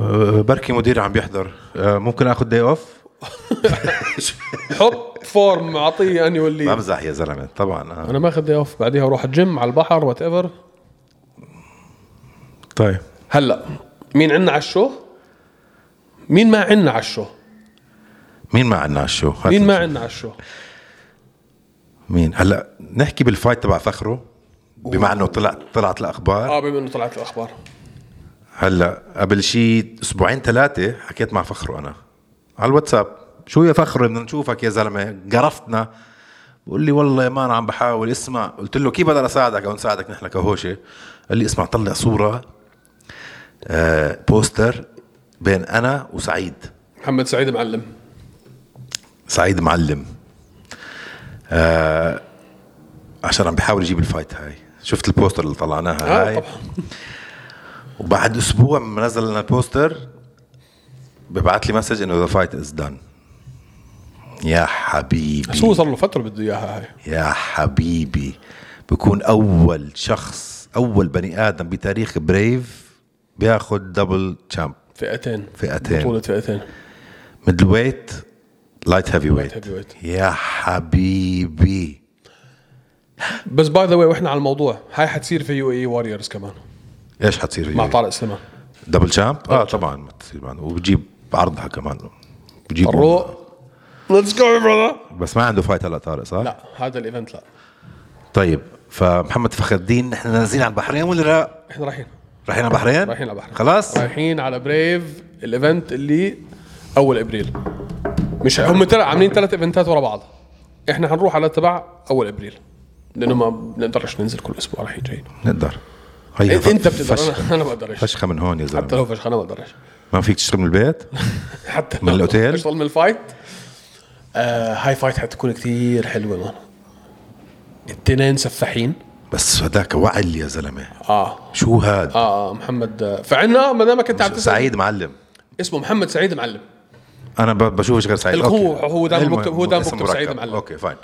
أه، بركي مدير عم بيحضر. أه، ممكن آخذ day off حط form أعطيه annual leave بمزح يا زلمة طبعا. آه. أنا ماخذ day off بعديها أروح الجيم على البحر whatever طيب. هلا مين عنا على ال show؟ مين ما عنا على ال show؟ مين ما عنا على ال show؟ مين ما. عنا على الشو؟ مين؟ هلا نحكي بال fight تبع فخره بما إنه طلع طلعت الأخبار. آه بما إنه طلعت الأخبار. هلا قبل شي أسبوعين ثلاثة حكيت مع فخره أنا. على الواتساب. شو يا فخر بدنا نشوفك يا زلمة. قرفتنا. بقول لي والله ما أنا عم بحاول. اسمع. قلت له كيف بقدر اساعدك أو نساعدك نحن كهوشة. قال لي اسمع طلع صورة آه poster بين أنا وسعيد. محمد سعيد معلم. سعيد معلم. آه عشان عم بحاول يجيب ال fight هاي. شفت ال poster اللي طلعناها آه هاي؟ طبعا. وبعد أسبوع من نزل لنا ال poster ببعث لي message إنه the fight is done يا حبيبي. هو صار له فترة بده إياها هاي. يا حبيبي. بكون أول شخص أول بني آدم بتاريخ Brave بياخذ double champ فئتين. فئتين. بطولة فئتين. middleweight light heavyweight. يا حبيبي. بس by the way وإحنا على الموضوع. هاي حتصير في UAE Warriors كمان. إيش حتصير مع فيه؟ طارق سليمان. double champ آه طبعا ما تصير معنا وبجيب عرضها كمان. بجيب الرو let's go brother بس ما عنده fight هلا طارق صح؟ لا هذا ال event لا. طيب فمحمد فخر الدين نحن نازلين على البحرين ولا لا؟ إحنا رايحين. رايحين على البحرين؟ رايحين على البحر خلاص؟ رايحين على Brave ال event اللي أول إبريل. مش هم ترى عاملين ثلاث event ات ورا بعض. إحنا حنروح على تبع أول إبريل. لأنه ما بنقدرش ننزل كل أسبوع رايحين جايين نقدر. هي انت أنت بتقدر. فشخ أنا ما بقدرش فشخة من هون يا حتى زلمه لو فشخ أنا ما بقدرش ما فيك تشتغل من البيت؟ حتى من لو الأوتيل؟ أشتغل من ال fight؟ آه هاي fight حتكون كثير حلوة man. التنين سفاحين. بس هذاك وعل يا زلمة آه شو هاد؟ آه آه، محمد آه، فعنا ما دامك انت عم تسأل سعيد معلم اسمه محمد سعيد معلم أنا بشوفش غير سعيد هو-. هو دايما المهم، بكتب- هو دايما اسم بكتب سعيد. معلم. okay fine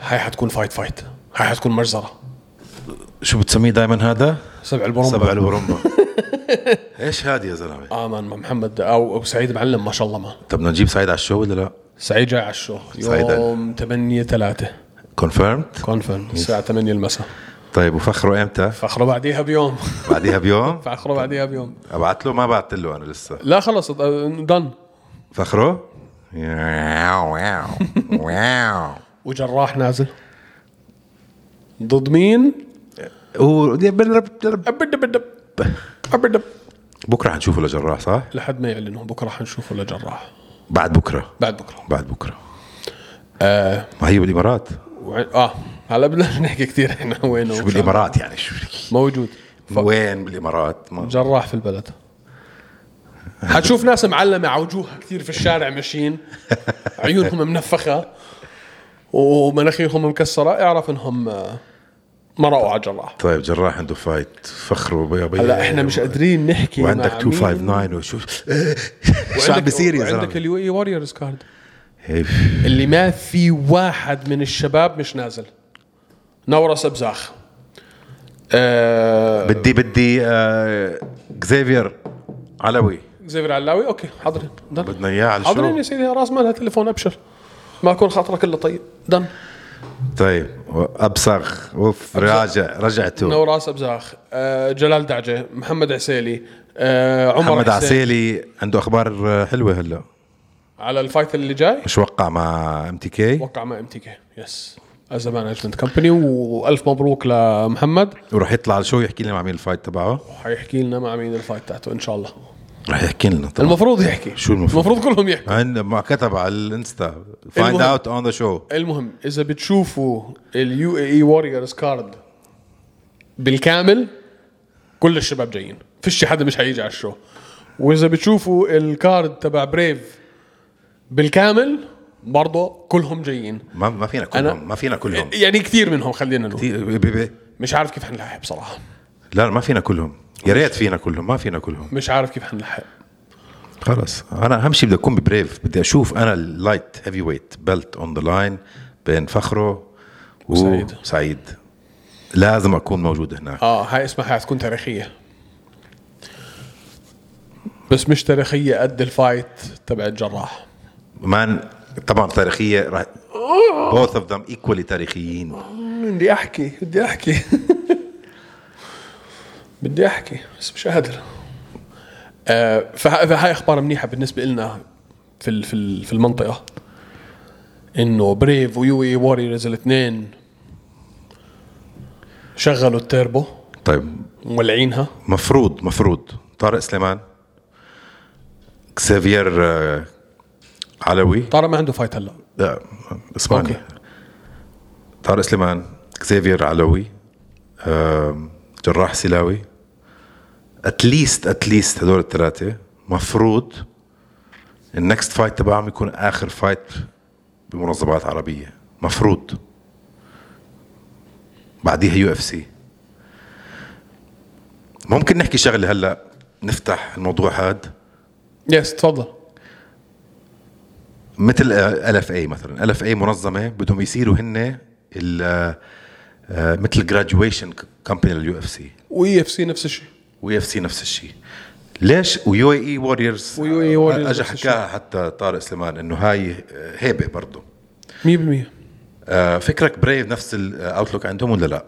هاي حتكون fight fight هاي حتكون مجزرة شو بتسميه دائما هذا؟ سبع البرمبة سبع الورمبا إيش هاد يا زلمة؟ آه man محمد أو أو سعيد معلم ما شاء الله man طب بدنا نجيب سعيد على ال show ولا لا؟ سعيد جاي على ال show. يوم 8 3 confirmed؟ confirmed الساعة 8 المساء. طيب وفخره إمتى؟ فاخره بعديها بيوم. بعديها بيوم؟ فاخره بعديها بيوم. أبعت له ما بعت له أنا لسه. لا خلص done فخره؟ wow wow wow. وجراح نازل. ضد مين؟ هو بكرة حنشوفه لجراح صح؟ لحد ما يعلنوا بكرة حنشوفه لجراح. بعد بكرة. بعد بكرة. بعد بكرة. آه. ما هي بالامارات وع- آه هلا بدنا نحكي كثير إحنا وينه شو. بالإمارات يعني؟ شو موجود. ف- وين بالإمارات؟ ما جراح في البلد. حتشوف ناس معلمة على وجوهها كثير في الشارع ماشيين. عيونهم منفخة. ومناخيرهم مكسرة. اعرف إنهم آه، مرقوا على جراح طيب جراح عنده فايت. فخره بيا بيا هلا إحنا مش قادرين نحكي وعندك مع مين. 259 وشو؟ شو عم وعندك- بيصير يا وعندك زلمة؟ اليو اي واريورز كارد اللي ما في واحد من الشباب مش نازل. نورس ابزاخ آه بدي بدي آه علوي. زيفر علاوي أوكي حاضرين. دن. بدنا إياه على حاضرين يا سيدي راس مالها تليفون أبشر. ما يكون خاطرك إلا طيب. done. طيب أبصغ. أوف راجع رجعته نوراس ابزاخ آه جلال دعجه محمد عسيلي آه عمر محمد. عسيلي عنده أخبار حلوة هلأ. على ال fight اللي جاي؟ مش وقع مع MTK وقع مع MTK yes as management company وألف مبروك لمحمد. وراح يطلع على ال show يحكي لنا مع مين ال fight تبعه؟ وحيحكي لنا مع مين ال fight تاعته إن شاء الله. راح يحكي لنا طبعا. المفروض يحكي. شو المفروض؟ المفروض كلهم يحكوا. ما كتب على الإنستا. find. out on the show المهم إذا بتشوفوا ال UAE Warriors card بالكامل كل الشباب جايين. فيش حدا مش حيجي على ال show. وإذا بتشوفوا ال card تبع Brave بالكامل برضه كلهم جايين. ما ما فينا كلهم ما فينا كلهم. يعني كثير منهم خلينا نقول. كتير- بي- بي- مش عارف كيف حنلحق بصراحة. لا ما فينا كلهم. يا ريت فينا كلهم ما فينا كلهم. مش عارف كيف حنلحق. خلص. أنا أهم شيء بدي أكون ب Brave بدي أشوف أنا ال light heavyweight belt on the line بين فخره وسعيد. وسعيد لازم أكون موجود هناك. آه هاي اسمها حتكون تاريخية. بس مش تاريخية قد ال fight تبع الجراح. man طبعا تاريخية راح both of them equally تاريخيين. بدي أحكي بدي أحكي. بدي أحكي بس مش قادر. آه فه- فهاي أخبار منيحة بالنسبة لنا في في في المنطقة. إنه Brave و UAE Warriors الاثنين شغلوا التيربو طيب. مولعينها. مفروض مفروض. طارق سليمان كسافير علوي. طارق ما عنده fight هلا. لا إسمعني. طارق سليمان كسافير علوي جراح سلاوي. at least at least هدول الثلاثة مفروض ال next fight تبعهم يكون آخر fight بمنظمات عربية. مفروض. بعديها UFC ممكن نحكي شغلة هلا نفتح الموضوع هاد. yes تفضل. مثل ال اف اي مثلا. ال اف اي منظمة بدهم يصيروا هن ال- آه، مثل graduation company لل UFC و EFC نفس الشيء. و UFC نفس الشيء. ليش؟ و UAE Warriors و UAE Warriors اجى. حكاها حتى طارق سليمان إنه هاي آه، هيبه برضه 100% آه، فكرك Brave نفس ال outlook عندهم ولا لا؟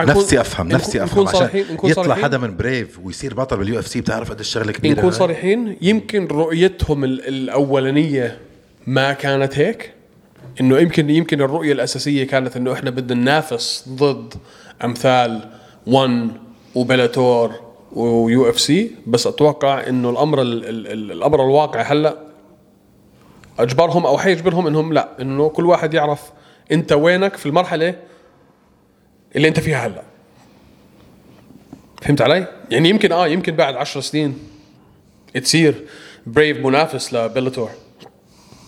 نكون- نفسي أفهم نكون- نفسي نكون أفهم صريحين عشان نكون يطلع صريحين. حدا من Brave ويصير بطل بال UFC بتعرف قد الشغله كبيرة نكون؟ صريحين يمكن رؤيتهم ال- الأولانية ما كانت هيك إنه يمكن يمكن الرؤية الأساسية كانت إنه إحنا بدنا ننافس ضد أمثال ONE و Bellator و UFC بس أتوقع إنه الأمر ال ال ال الأمر الواقع هلأ أجبرهم أو حيجبرهم إنهم لأ إنه كل واحد يعرف أنت وينك في المرحلة اللي انت فيها هلا. فهمت علي؟ يعني يمكن آه يمكن بعد 10 سنين تصير Brave منافس ل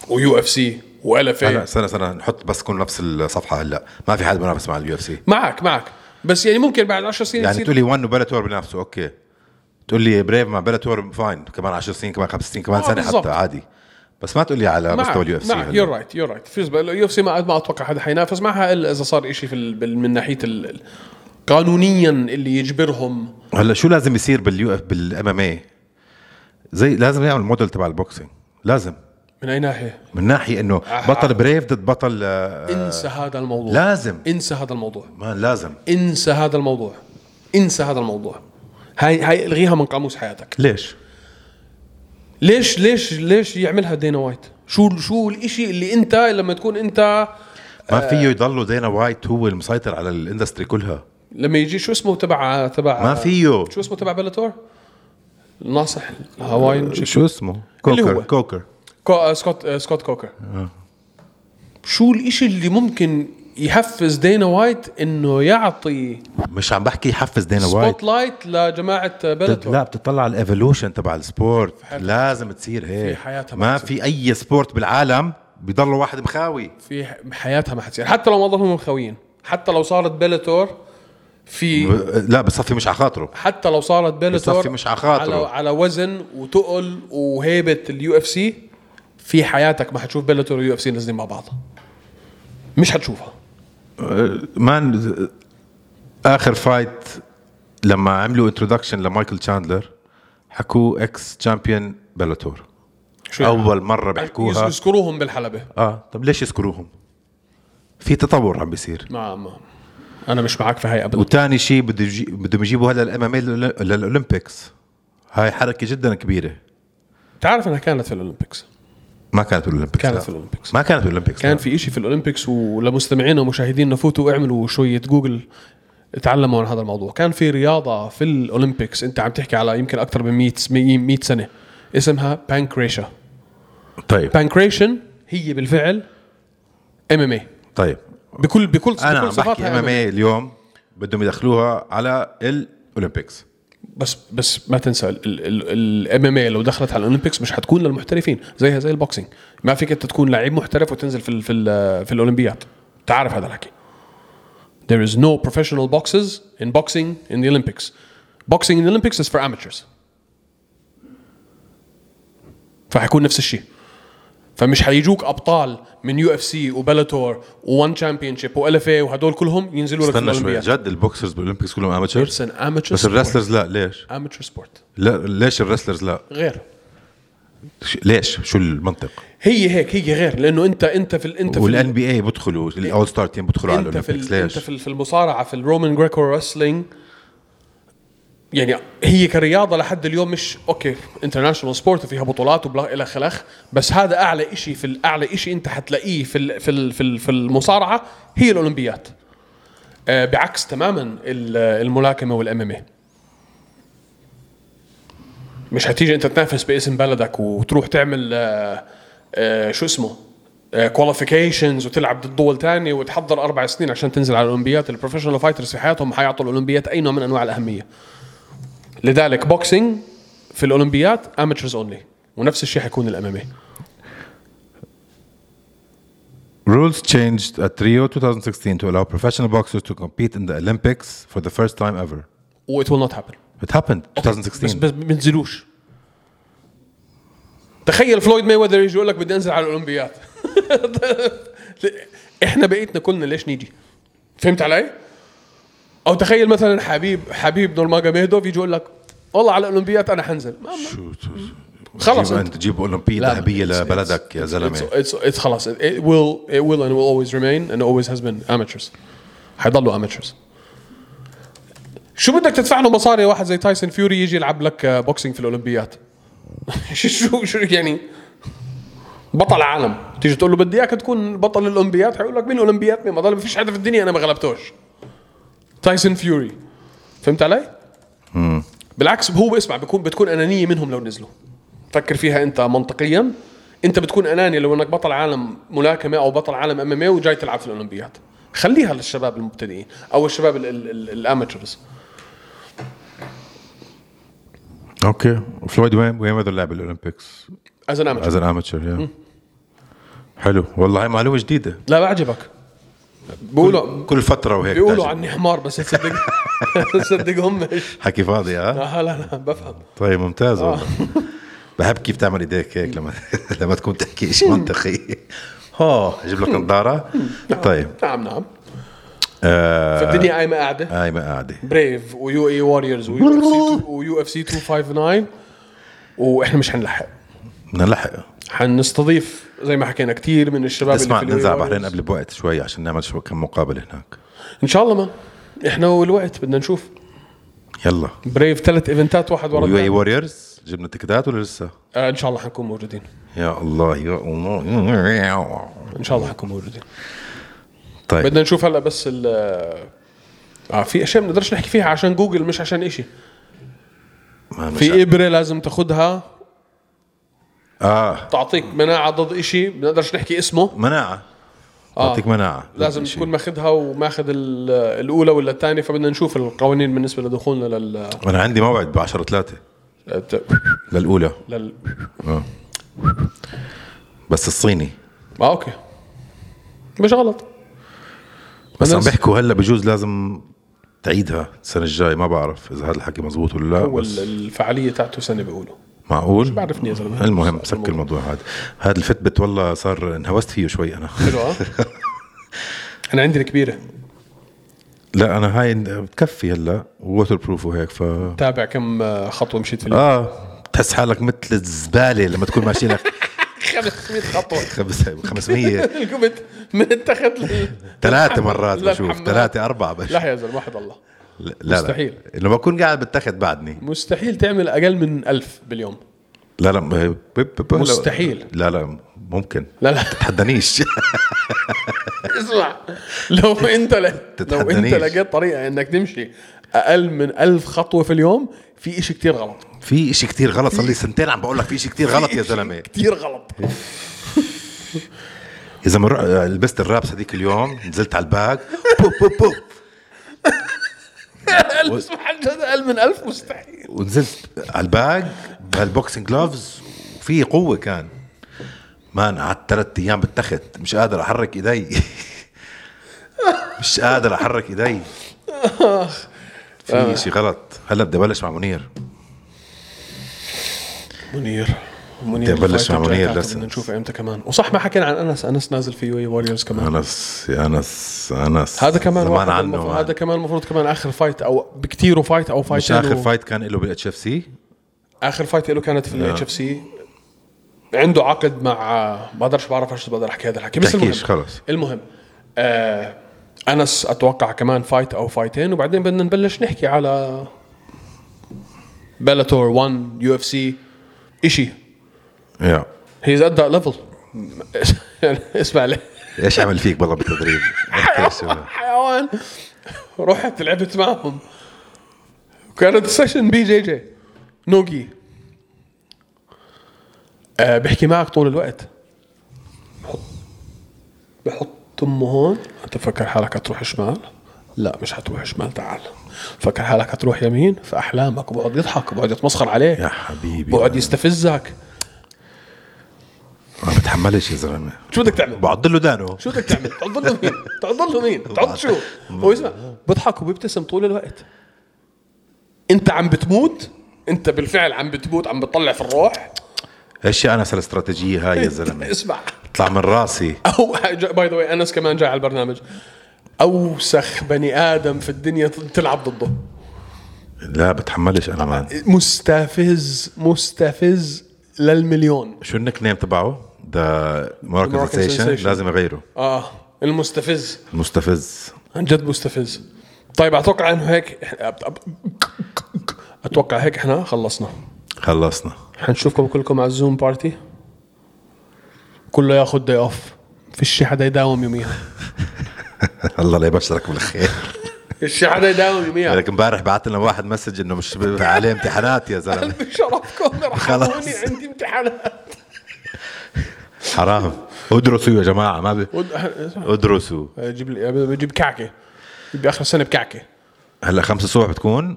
Bellator و UFC وال اف هلا اي سنه سنه نحط بس كون نفس الصفحة هلا. ما في حد بينافس مع ال UFC معك معك. بس يعني ممكن بعد 10 سنين يعني تقول لي ONE و Bellator بنافسوا okay. تقول لي Brave مع Bellator fine كمان 10 سنين كمان 5 سنين كمان آه، سنة بالضبط. حتى عادي. بس ما تقول لي على مستوى ال UFC you're right you're right ال UFC ما ما أتوقع حدا حينافس. معها إلا إذا صار شيء في ال- من ناحية ال- قانونيا اللي يجبرهم. هلا شو لازم يصير بال UF بال MMA زي لازم يعمل موديل تبع ال boxing لازم. من أي ناحية؟ من ناحية إنه آه. بطل Brave ضد بطل آه، انسى هذا الموضوع. لازم. انسى هذا الموضوع. ما لازم. انسى هذا الموضوع. انسى هذا الموضوع. هاي هاي الغيها من قاموس حياتك. ليش؟ ليش ليش ليش يعملها دانا وايت؟ شو شو الإشي اللي أنت لما تكون أنت ما فيه يضلوا دانا وايت هو المسيطر على ال industry كلها. لما يجي شو اسمه تبع تبع ما فيه. شو اسمه تبع Bellator؟ الناصح الهواين شو شو اسمه؟ كوكر؟ كوكر. كو آه، سكوت آه، سكوت كوكر. شو الإشي اللي ممكن يحفز دانا وايت إنه يعطي مش عم بحكي يحفز دانا وايت. spot light لجماعة Bellator لا بتطلع على ال evolution تبع ال sport. لازم تصير هيك. في حياتها ما بتصير. في أي sport بالعالم بيضل واحد مخاوي. في حياتها ما حتصير. حتى لو ما ضلهم مخاويين. حتى لو صارت Bellator في لا بصفي مش على خاطره. حتى لو صارت Bellator بصفي مش على خاطره. على, على وزن وتقل وهيبة ال UFC في حياتك ما حتشوف Bellator و UFC نازلين مع بعض. مش حتشوفها. man آخر fight لما عملوا introduction لمايكل تشاندلر حكوا ex champion Bellator شو أول مرة بيحكوها. يذكروهم بالحلبة. آه طب ليش يذكروهم؟ في تطور عم بيصير. ما ما أنا مش معك في هاي ابدا. وتاني شيء بده يجي بدهم يجيبوا هلا ال MM لل Olympics. هاي حركة جدا كبيرة. تعرف إنها كانت في ال Olympics. ما كانت بال Olympics كانت. في ال Olympics. ما كانت بال Olympics كان. في إشي في ال Olympics ولمستمعينا ومشاهدينا فوتوا اعملوا شوية جوجل تعلموا عن هذا الموضوع كان في رياضة في ال Olympics أنت عم تحكي على يمكن أكثر من 100 100 سنة اسمها pankration طيب pankration هي بالفعل MMA طيب بكل بكل أنا بكل عم بحكي MM MMA. اليوم بدهم يدخلوها على ال Olympics بس بس ما تنسى ال MMA لو دخلت على ال Olympics مش حتكون للمحترفين زيها زي ال boxing ما فيك أنت تكون لعيب محترف وتنزل في ال في ال في الأولمبياد. تعرف هذا الحكي. There is no professional boxers in boxing in the Olympics. Boxing in the Olympics is for amateurs. فحيكون نفس الشيء. فمش حيجوك أبطال من UFC و Bellator و ONE Championship و LFA وهدول كلهم ينزلوا لك استنى شوي جد ال boxers بال Olympics كلهم amateur بس ال wrestlers لا ليش؟ amateur sport لا ليش ال wrestlers لا؟ غير ليش؟ شو المنطق؟ هي هيك هي غير لأنه أنت أنت في ال- أنت في وال N BA بدخلوا ال all star team بدخلوا على أنت ال Olympics ال- أنت ليش؟ ال- في المصارعة في ال Roman Greco wrestling يعني هي كرياضة لحد اليوم مش okay international sport وفيها بطولات وبلا إلى بس هذا أعلى شيء في الاعلى شيء أنت حتلاقيه في ال- في ال- في ال- في المصارعة هي الأولمبيات. آه، بعكس تماما ال- الملاكمة وال MM مش هتيجي أنت تنافس باسم بلدك وتروح تعمل آه، آه، شو اسمه qualifications وتلعب ضد دول تانية وتحضر أربع سنين عشان تنزل على الأولمبيات. ال professional fighters في حياتهم حيعطوا الأولمبيات أي نوع من أنواع الأهمية. لذلك boxing في الاولمبيات amateurs only ونفس الشيء حيكون ال M Rules changed at Rio 2016 to allow professional boxers to compete in the Olympics for the first time ever. و it will not happen It happened بس 2016. بس بينزلوش تخيل فلويد ماي وذر يجي يقول لك بدي أنزل على الاولمبيات إحنا بقيتنا كلنا ليش نيجي فهمت علي؟ أو تخيل مثلا حبيب حبيب نورماجاميدوف يجي يقول لك والله على الأولمبيات أنا حنزل. شو خلص أنت. تجيب أولمبية ذهبية لبلدك يا زلمة. خلاص. It, will it will and will always remain and always has been amateurs. حيضلوا amateurs. شو بدك تدفع له مصاري واحد زي تايسون فيوري يجي يلعب لك boxing في الأولمبيات؟ شو شو يعني؟ بطل عالم. تيجي تقول له بدي إياك تكون بطل الأولمبيات حيقول لك مين الأولمبيات؟ مين؟ ما ضل ما فيش حدا في الدنيا أنا ما غلبتوش. تايسون فيوري فهمت علي؟ بالعكس هو اسمع بيكون بتكون أنانية منهم لو نزلوا. فكر فيها أنت منطقيا. أنت بتكون اناني لو إنك بطل عالم ملاكمة أو بطل عالم MMA وجاي تلعب في الاولمبيات خليها للشباب المبتدئين أو الشباب ال- ال- ال- ال amateurs. okay. فلويد وين وين بده لعب ال Olympics؟ as an as an amateur حلو. والله هاي معلومة جديدة. لا بعجبك بيقولوا كل فترة وهيك بيقولوا. عني حمار بس تصدق تصدقهم مش حكي فاضي ها؟ آه لا لا بفهم. طيب ممتاز والله. بحب كيف تعمل إيديك هيك لما لما تكون تحكي شيء منطقي. ها أجيب لك نظاره طيب. نعم نعم. آه فالدنيا قايمه قاعدة. هاي ما قاعدة. بريف ويو اي واريورز ويو اف سي 259 وإحنا مش حنلحق بدنا نلحق. حنستضيف زي ما حكينا كثير من الشباب اسمع اللي في ننزل على ال UAE Warriors. قبل بوقت شوي عشان نعمل شو كم مقابله هناك. إن شاء الله ما. إحنا والوقت بدنا نشوف. يلا. Brave ثلاث إيفنتات واحد ورا الثاني. Warriors جبنا تكتات ولا لسه؟ آه إن شاء الله حنكون موجودين. يا الله يا الله. إن شاء الله حنكون موجودين. طيب. بدنا نشوف هلا بس ال آه في أشياء ما بنقدرش نحكي فيها عشان جوجل مش عشان إشي. ما مش في ابره لازم تاخذها آه. تعطيك مناعة ضد إشي ما بنقدرش نحكي اسمه. مناعة. تعطيك مناعة لازم شيء. تكون ماخذها وماخذ ال- الأولى ولا الثانية فبدنا نشوف القوانين بالنسبة لدخولنا لل أنا عندي موعد ب 10 3 للأولى. لل آه. بس الصيني. آه أوكي. مش غلط. بس عم بيحكوا هلأ بجوز لازم تعيدها السنة الجاية ما بعرف إذا هذا الحكي مزبوط ولا لا هو بس ال- الفعالية تاعته سنة بيقولوا. معقول؟ بعرفني يا زلمه المهم سك الموضوع هذا. هذا الفتبت والله صار انهوست فيه شوي أنا. حلو آه. أنا عندي الكبيره لا أنا هاي بتكفي هلأ ووتر بروف وهيك ف تابع كم آه، خطوة مشيت في اليوم آه بتحس حالك مثل الزبالة لما تكون ماشي لك. 500 خطوة. خمس- 500 قمت من التخت لل ثلاثة مرات. بشوف. ثلاثة أربعة بشوف. لا يا زلمة واحد الله. لا لا مستحيل. لما بكون قاعد بالتخت بعدني. مستحيل تعمل أقل من ألف باليوم. لا لا ب- ب- ب- مستحيل. لا لا ممكن. لا لا. تحدانيش اسمع. لو أنت ل... لو أنت تتحدانيش. لقيت طريقة إنك تمشي أقل من ألف خطوة في اليوم في إشي كتير غلط. في إشي كتير غلط. صار لي سنتين عم بقول لك في إشي كتير غلط يا زلمة. كتير غلط. إذا ما لبست الرابس هذيك اليوم نزلت على الباك بوب بوب بوب جد أقل من ألف مستحيل. ونزلت على الباك بهالبوكسينج جلوفز وفي قوة كان. مان قعدت ثلاث أيام بالتخت مش قادر أحرك إيدي. مش قادر أحرك إيدي. في شيء غلط. هلا بدي أبلش مع منير. منير. منير أبلش مع منير لسه. بدنا نشوفه إمتى كمان. وصح ما حكينا عن أنس. أنس نازل في UAE Warriors كمان. أنس يا أنس أنس. هذا كمان زمان عنه المفروض man. هذا كمان المفروض كمان آخر fight أو بكتير fight أو مش fight ين آخر و- fight كان له بال HFC آخر fight له كانت في ال HFC عنده عقد مع ما بقدرش بعرف إيش بقدر احكي هذا الحكي. بس المهم خلص. المهم آه أنس أتوقع كمان fight أو fight ين وبعدين بدنا نبلش نحكي على بلاتور 1 يو اف سي إشي. يا. هيز ات ليفل اسمع لي. إيش عمل فيك بالله بالتدريب. حيوان. رحت لعبت معهم. كانت سيشن بي جي جي. نوجي آه بحكي معك طول الوقت. بحط بحط أمه هون. أنت فكر حالك هتروح شمال؟ لا مش هتروح شمال تعال. فكر حالك هتروح يمين في احلامك وبقعد يضحك وبقعد يتمسخر عليك. يا حبيبي. بقعد يستفزك. ما بتحملش يا زلمة شو بدك تعمل؟ بعض له دانه شو بدك تعمل؟ تعض له مين؟ تعض له مين؟ تعض شو؟ هو اسمع بضحك وبيبتسم طول الوقت انت عم بتموت انت بالفعل عم بتموت عم بتطلع في الروح إيش يا انس الاستراتيجية هاي يا زلمة اسمع اطلع من راسي أو by the way أنس كمان جاي على البرنامج أوسخ بني آدم في الدنيا تلعب ضده لا بتحملش أنا man مستفز مستفز للمليون شو ال nickname تبعه؟ The Sensation Sensation. لازم يغيره آه المستفز. مستفز عن جد مستفز. طيب أتوقع إنه هيك أتوقع هيك إحنا خلصنا. خلصنا. حنشوفكم كلكم على ال Zoom party كله ياخذ day off فيش حدا يداوم يوميها. الله لا يبشرك بالخير. فيش حدا يداوم يوميها. لك امبارح بعت لنا واحد message إنه مش عليه امتحانات يا زلمة. بشرفكم خلاص. عندي امتحانات. حرام. ادرسوا يا جماعة ما ب... ادرسوا. جيب لي بجيب كعكة. باخر السنة بكعكة. هلا خمسة الصبح بتكون؟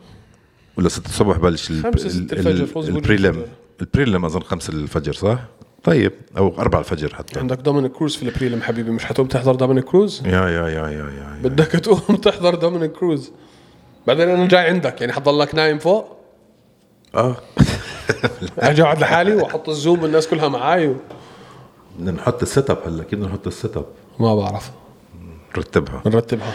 ولا ستة الصبح بلش خمسة، ستة الفجر، ال prelim. ال prelim أظن خمسة الفجر صح؟ طيب أو أربعة الفجر حتى. عندك دومينيك كروز في ال prelim حبيبي مش حتقوم تحضر دومينيك كروز؟ yeah yeah yeah yeah yeah. بدك تقوم تحضر دومينيك كروز. بعدين أنا جاي عندك يعني حضلك نايم فوق. آه. أجي أقعد لحالي وأحط ال Zoom الناس كلها معاي و... بدنا نحط ال setup هلا كيف بدنا نحط ال setup ما بعرف. نرتبها. نرتبها.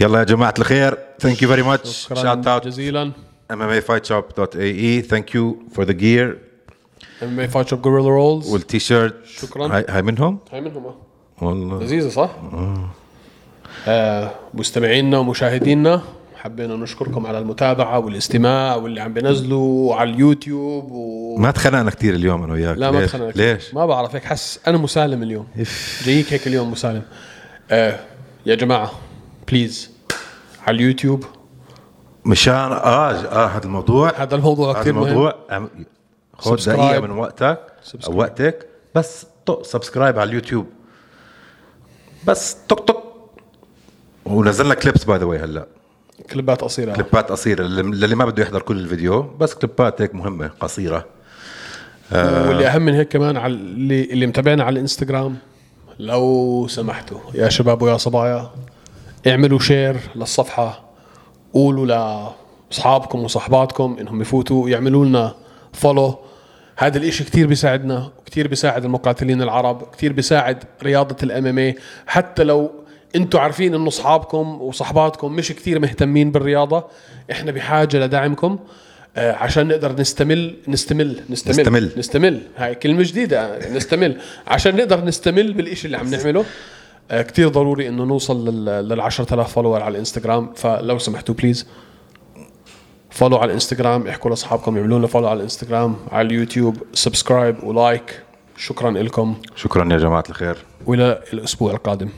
يلا يا جماعة الخير thank you very much shout out جزيلا. MMAfightshop.ae thank you for the gear. MMA Fight Shop Gorilla Rules وال T-shirt شكراً. هاي, هاي منهم؟ هاي منهم آه. والله. لذيذة صح؟ آه مستمعينا ومشاهدينا. حبينا نشكركم على المتابعة والاستماع واللي عم بينزلوا على اليوتيوب و... ما تخانقنا كثير اليوم أنا وياك. لا ما؟ تخنقك ليش؟ ما بعرف هيك حس أنا مسالم اليوم. جايك هيك اليوم مسالم. آه يا جماعة please على اليوتيوب. مشان آه آه هذا الموضوع. هذا الموضوع كثير مهم. الموضوع خذ. دقيقة من وقتك. أو وقتك بس طق subscribe على اليوتيوب. بس طق طق. ونزلنا clips by the way هلأ. كليبات قصيرة. كليبات قصيرة. للي ما بده يحضر كل الفيديو بس كليبات هيك مهمة قصيرة. واللي أهم من هيك كمان على اللي اللي متابعنا على الإنستغرام لو سمحتوا يا شباب ويا صبايا اعملوا share للصفحة قولوا لأصحابكم وصحباتكم إنهم يفوتوا يعملوا لنا follow هذا الإشي كتير بيساعدنا كتير بيساعد المقاتلين العرب كتير بيساعد رياضة ال MMA حتى لو أنتم عارفين انه اصحابكم وصحباتكم مش كتير مهتمين بالرياضة. إحنا بحاجة لدعمكم آه، عشان نقدر نستمل نستمل نستمل. نستمل. نستمل. هاي كلمة جديدة نستمل. عشان نقدر نستمل بالإشي اللي عم نعمله. آه، كتير ضروري إنه نوصل لل لل 10000 follower على الإنستغرام. فلو سمحتوا please follow على الإنستغرام احكوا لأصحابكم يعملوا لنا follow على الإنستغرام على اليوتيوب subscribe و like شكرا لكم. شكرا يا جماعة الخير. وإلى الأسبوع القادم.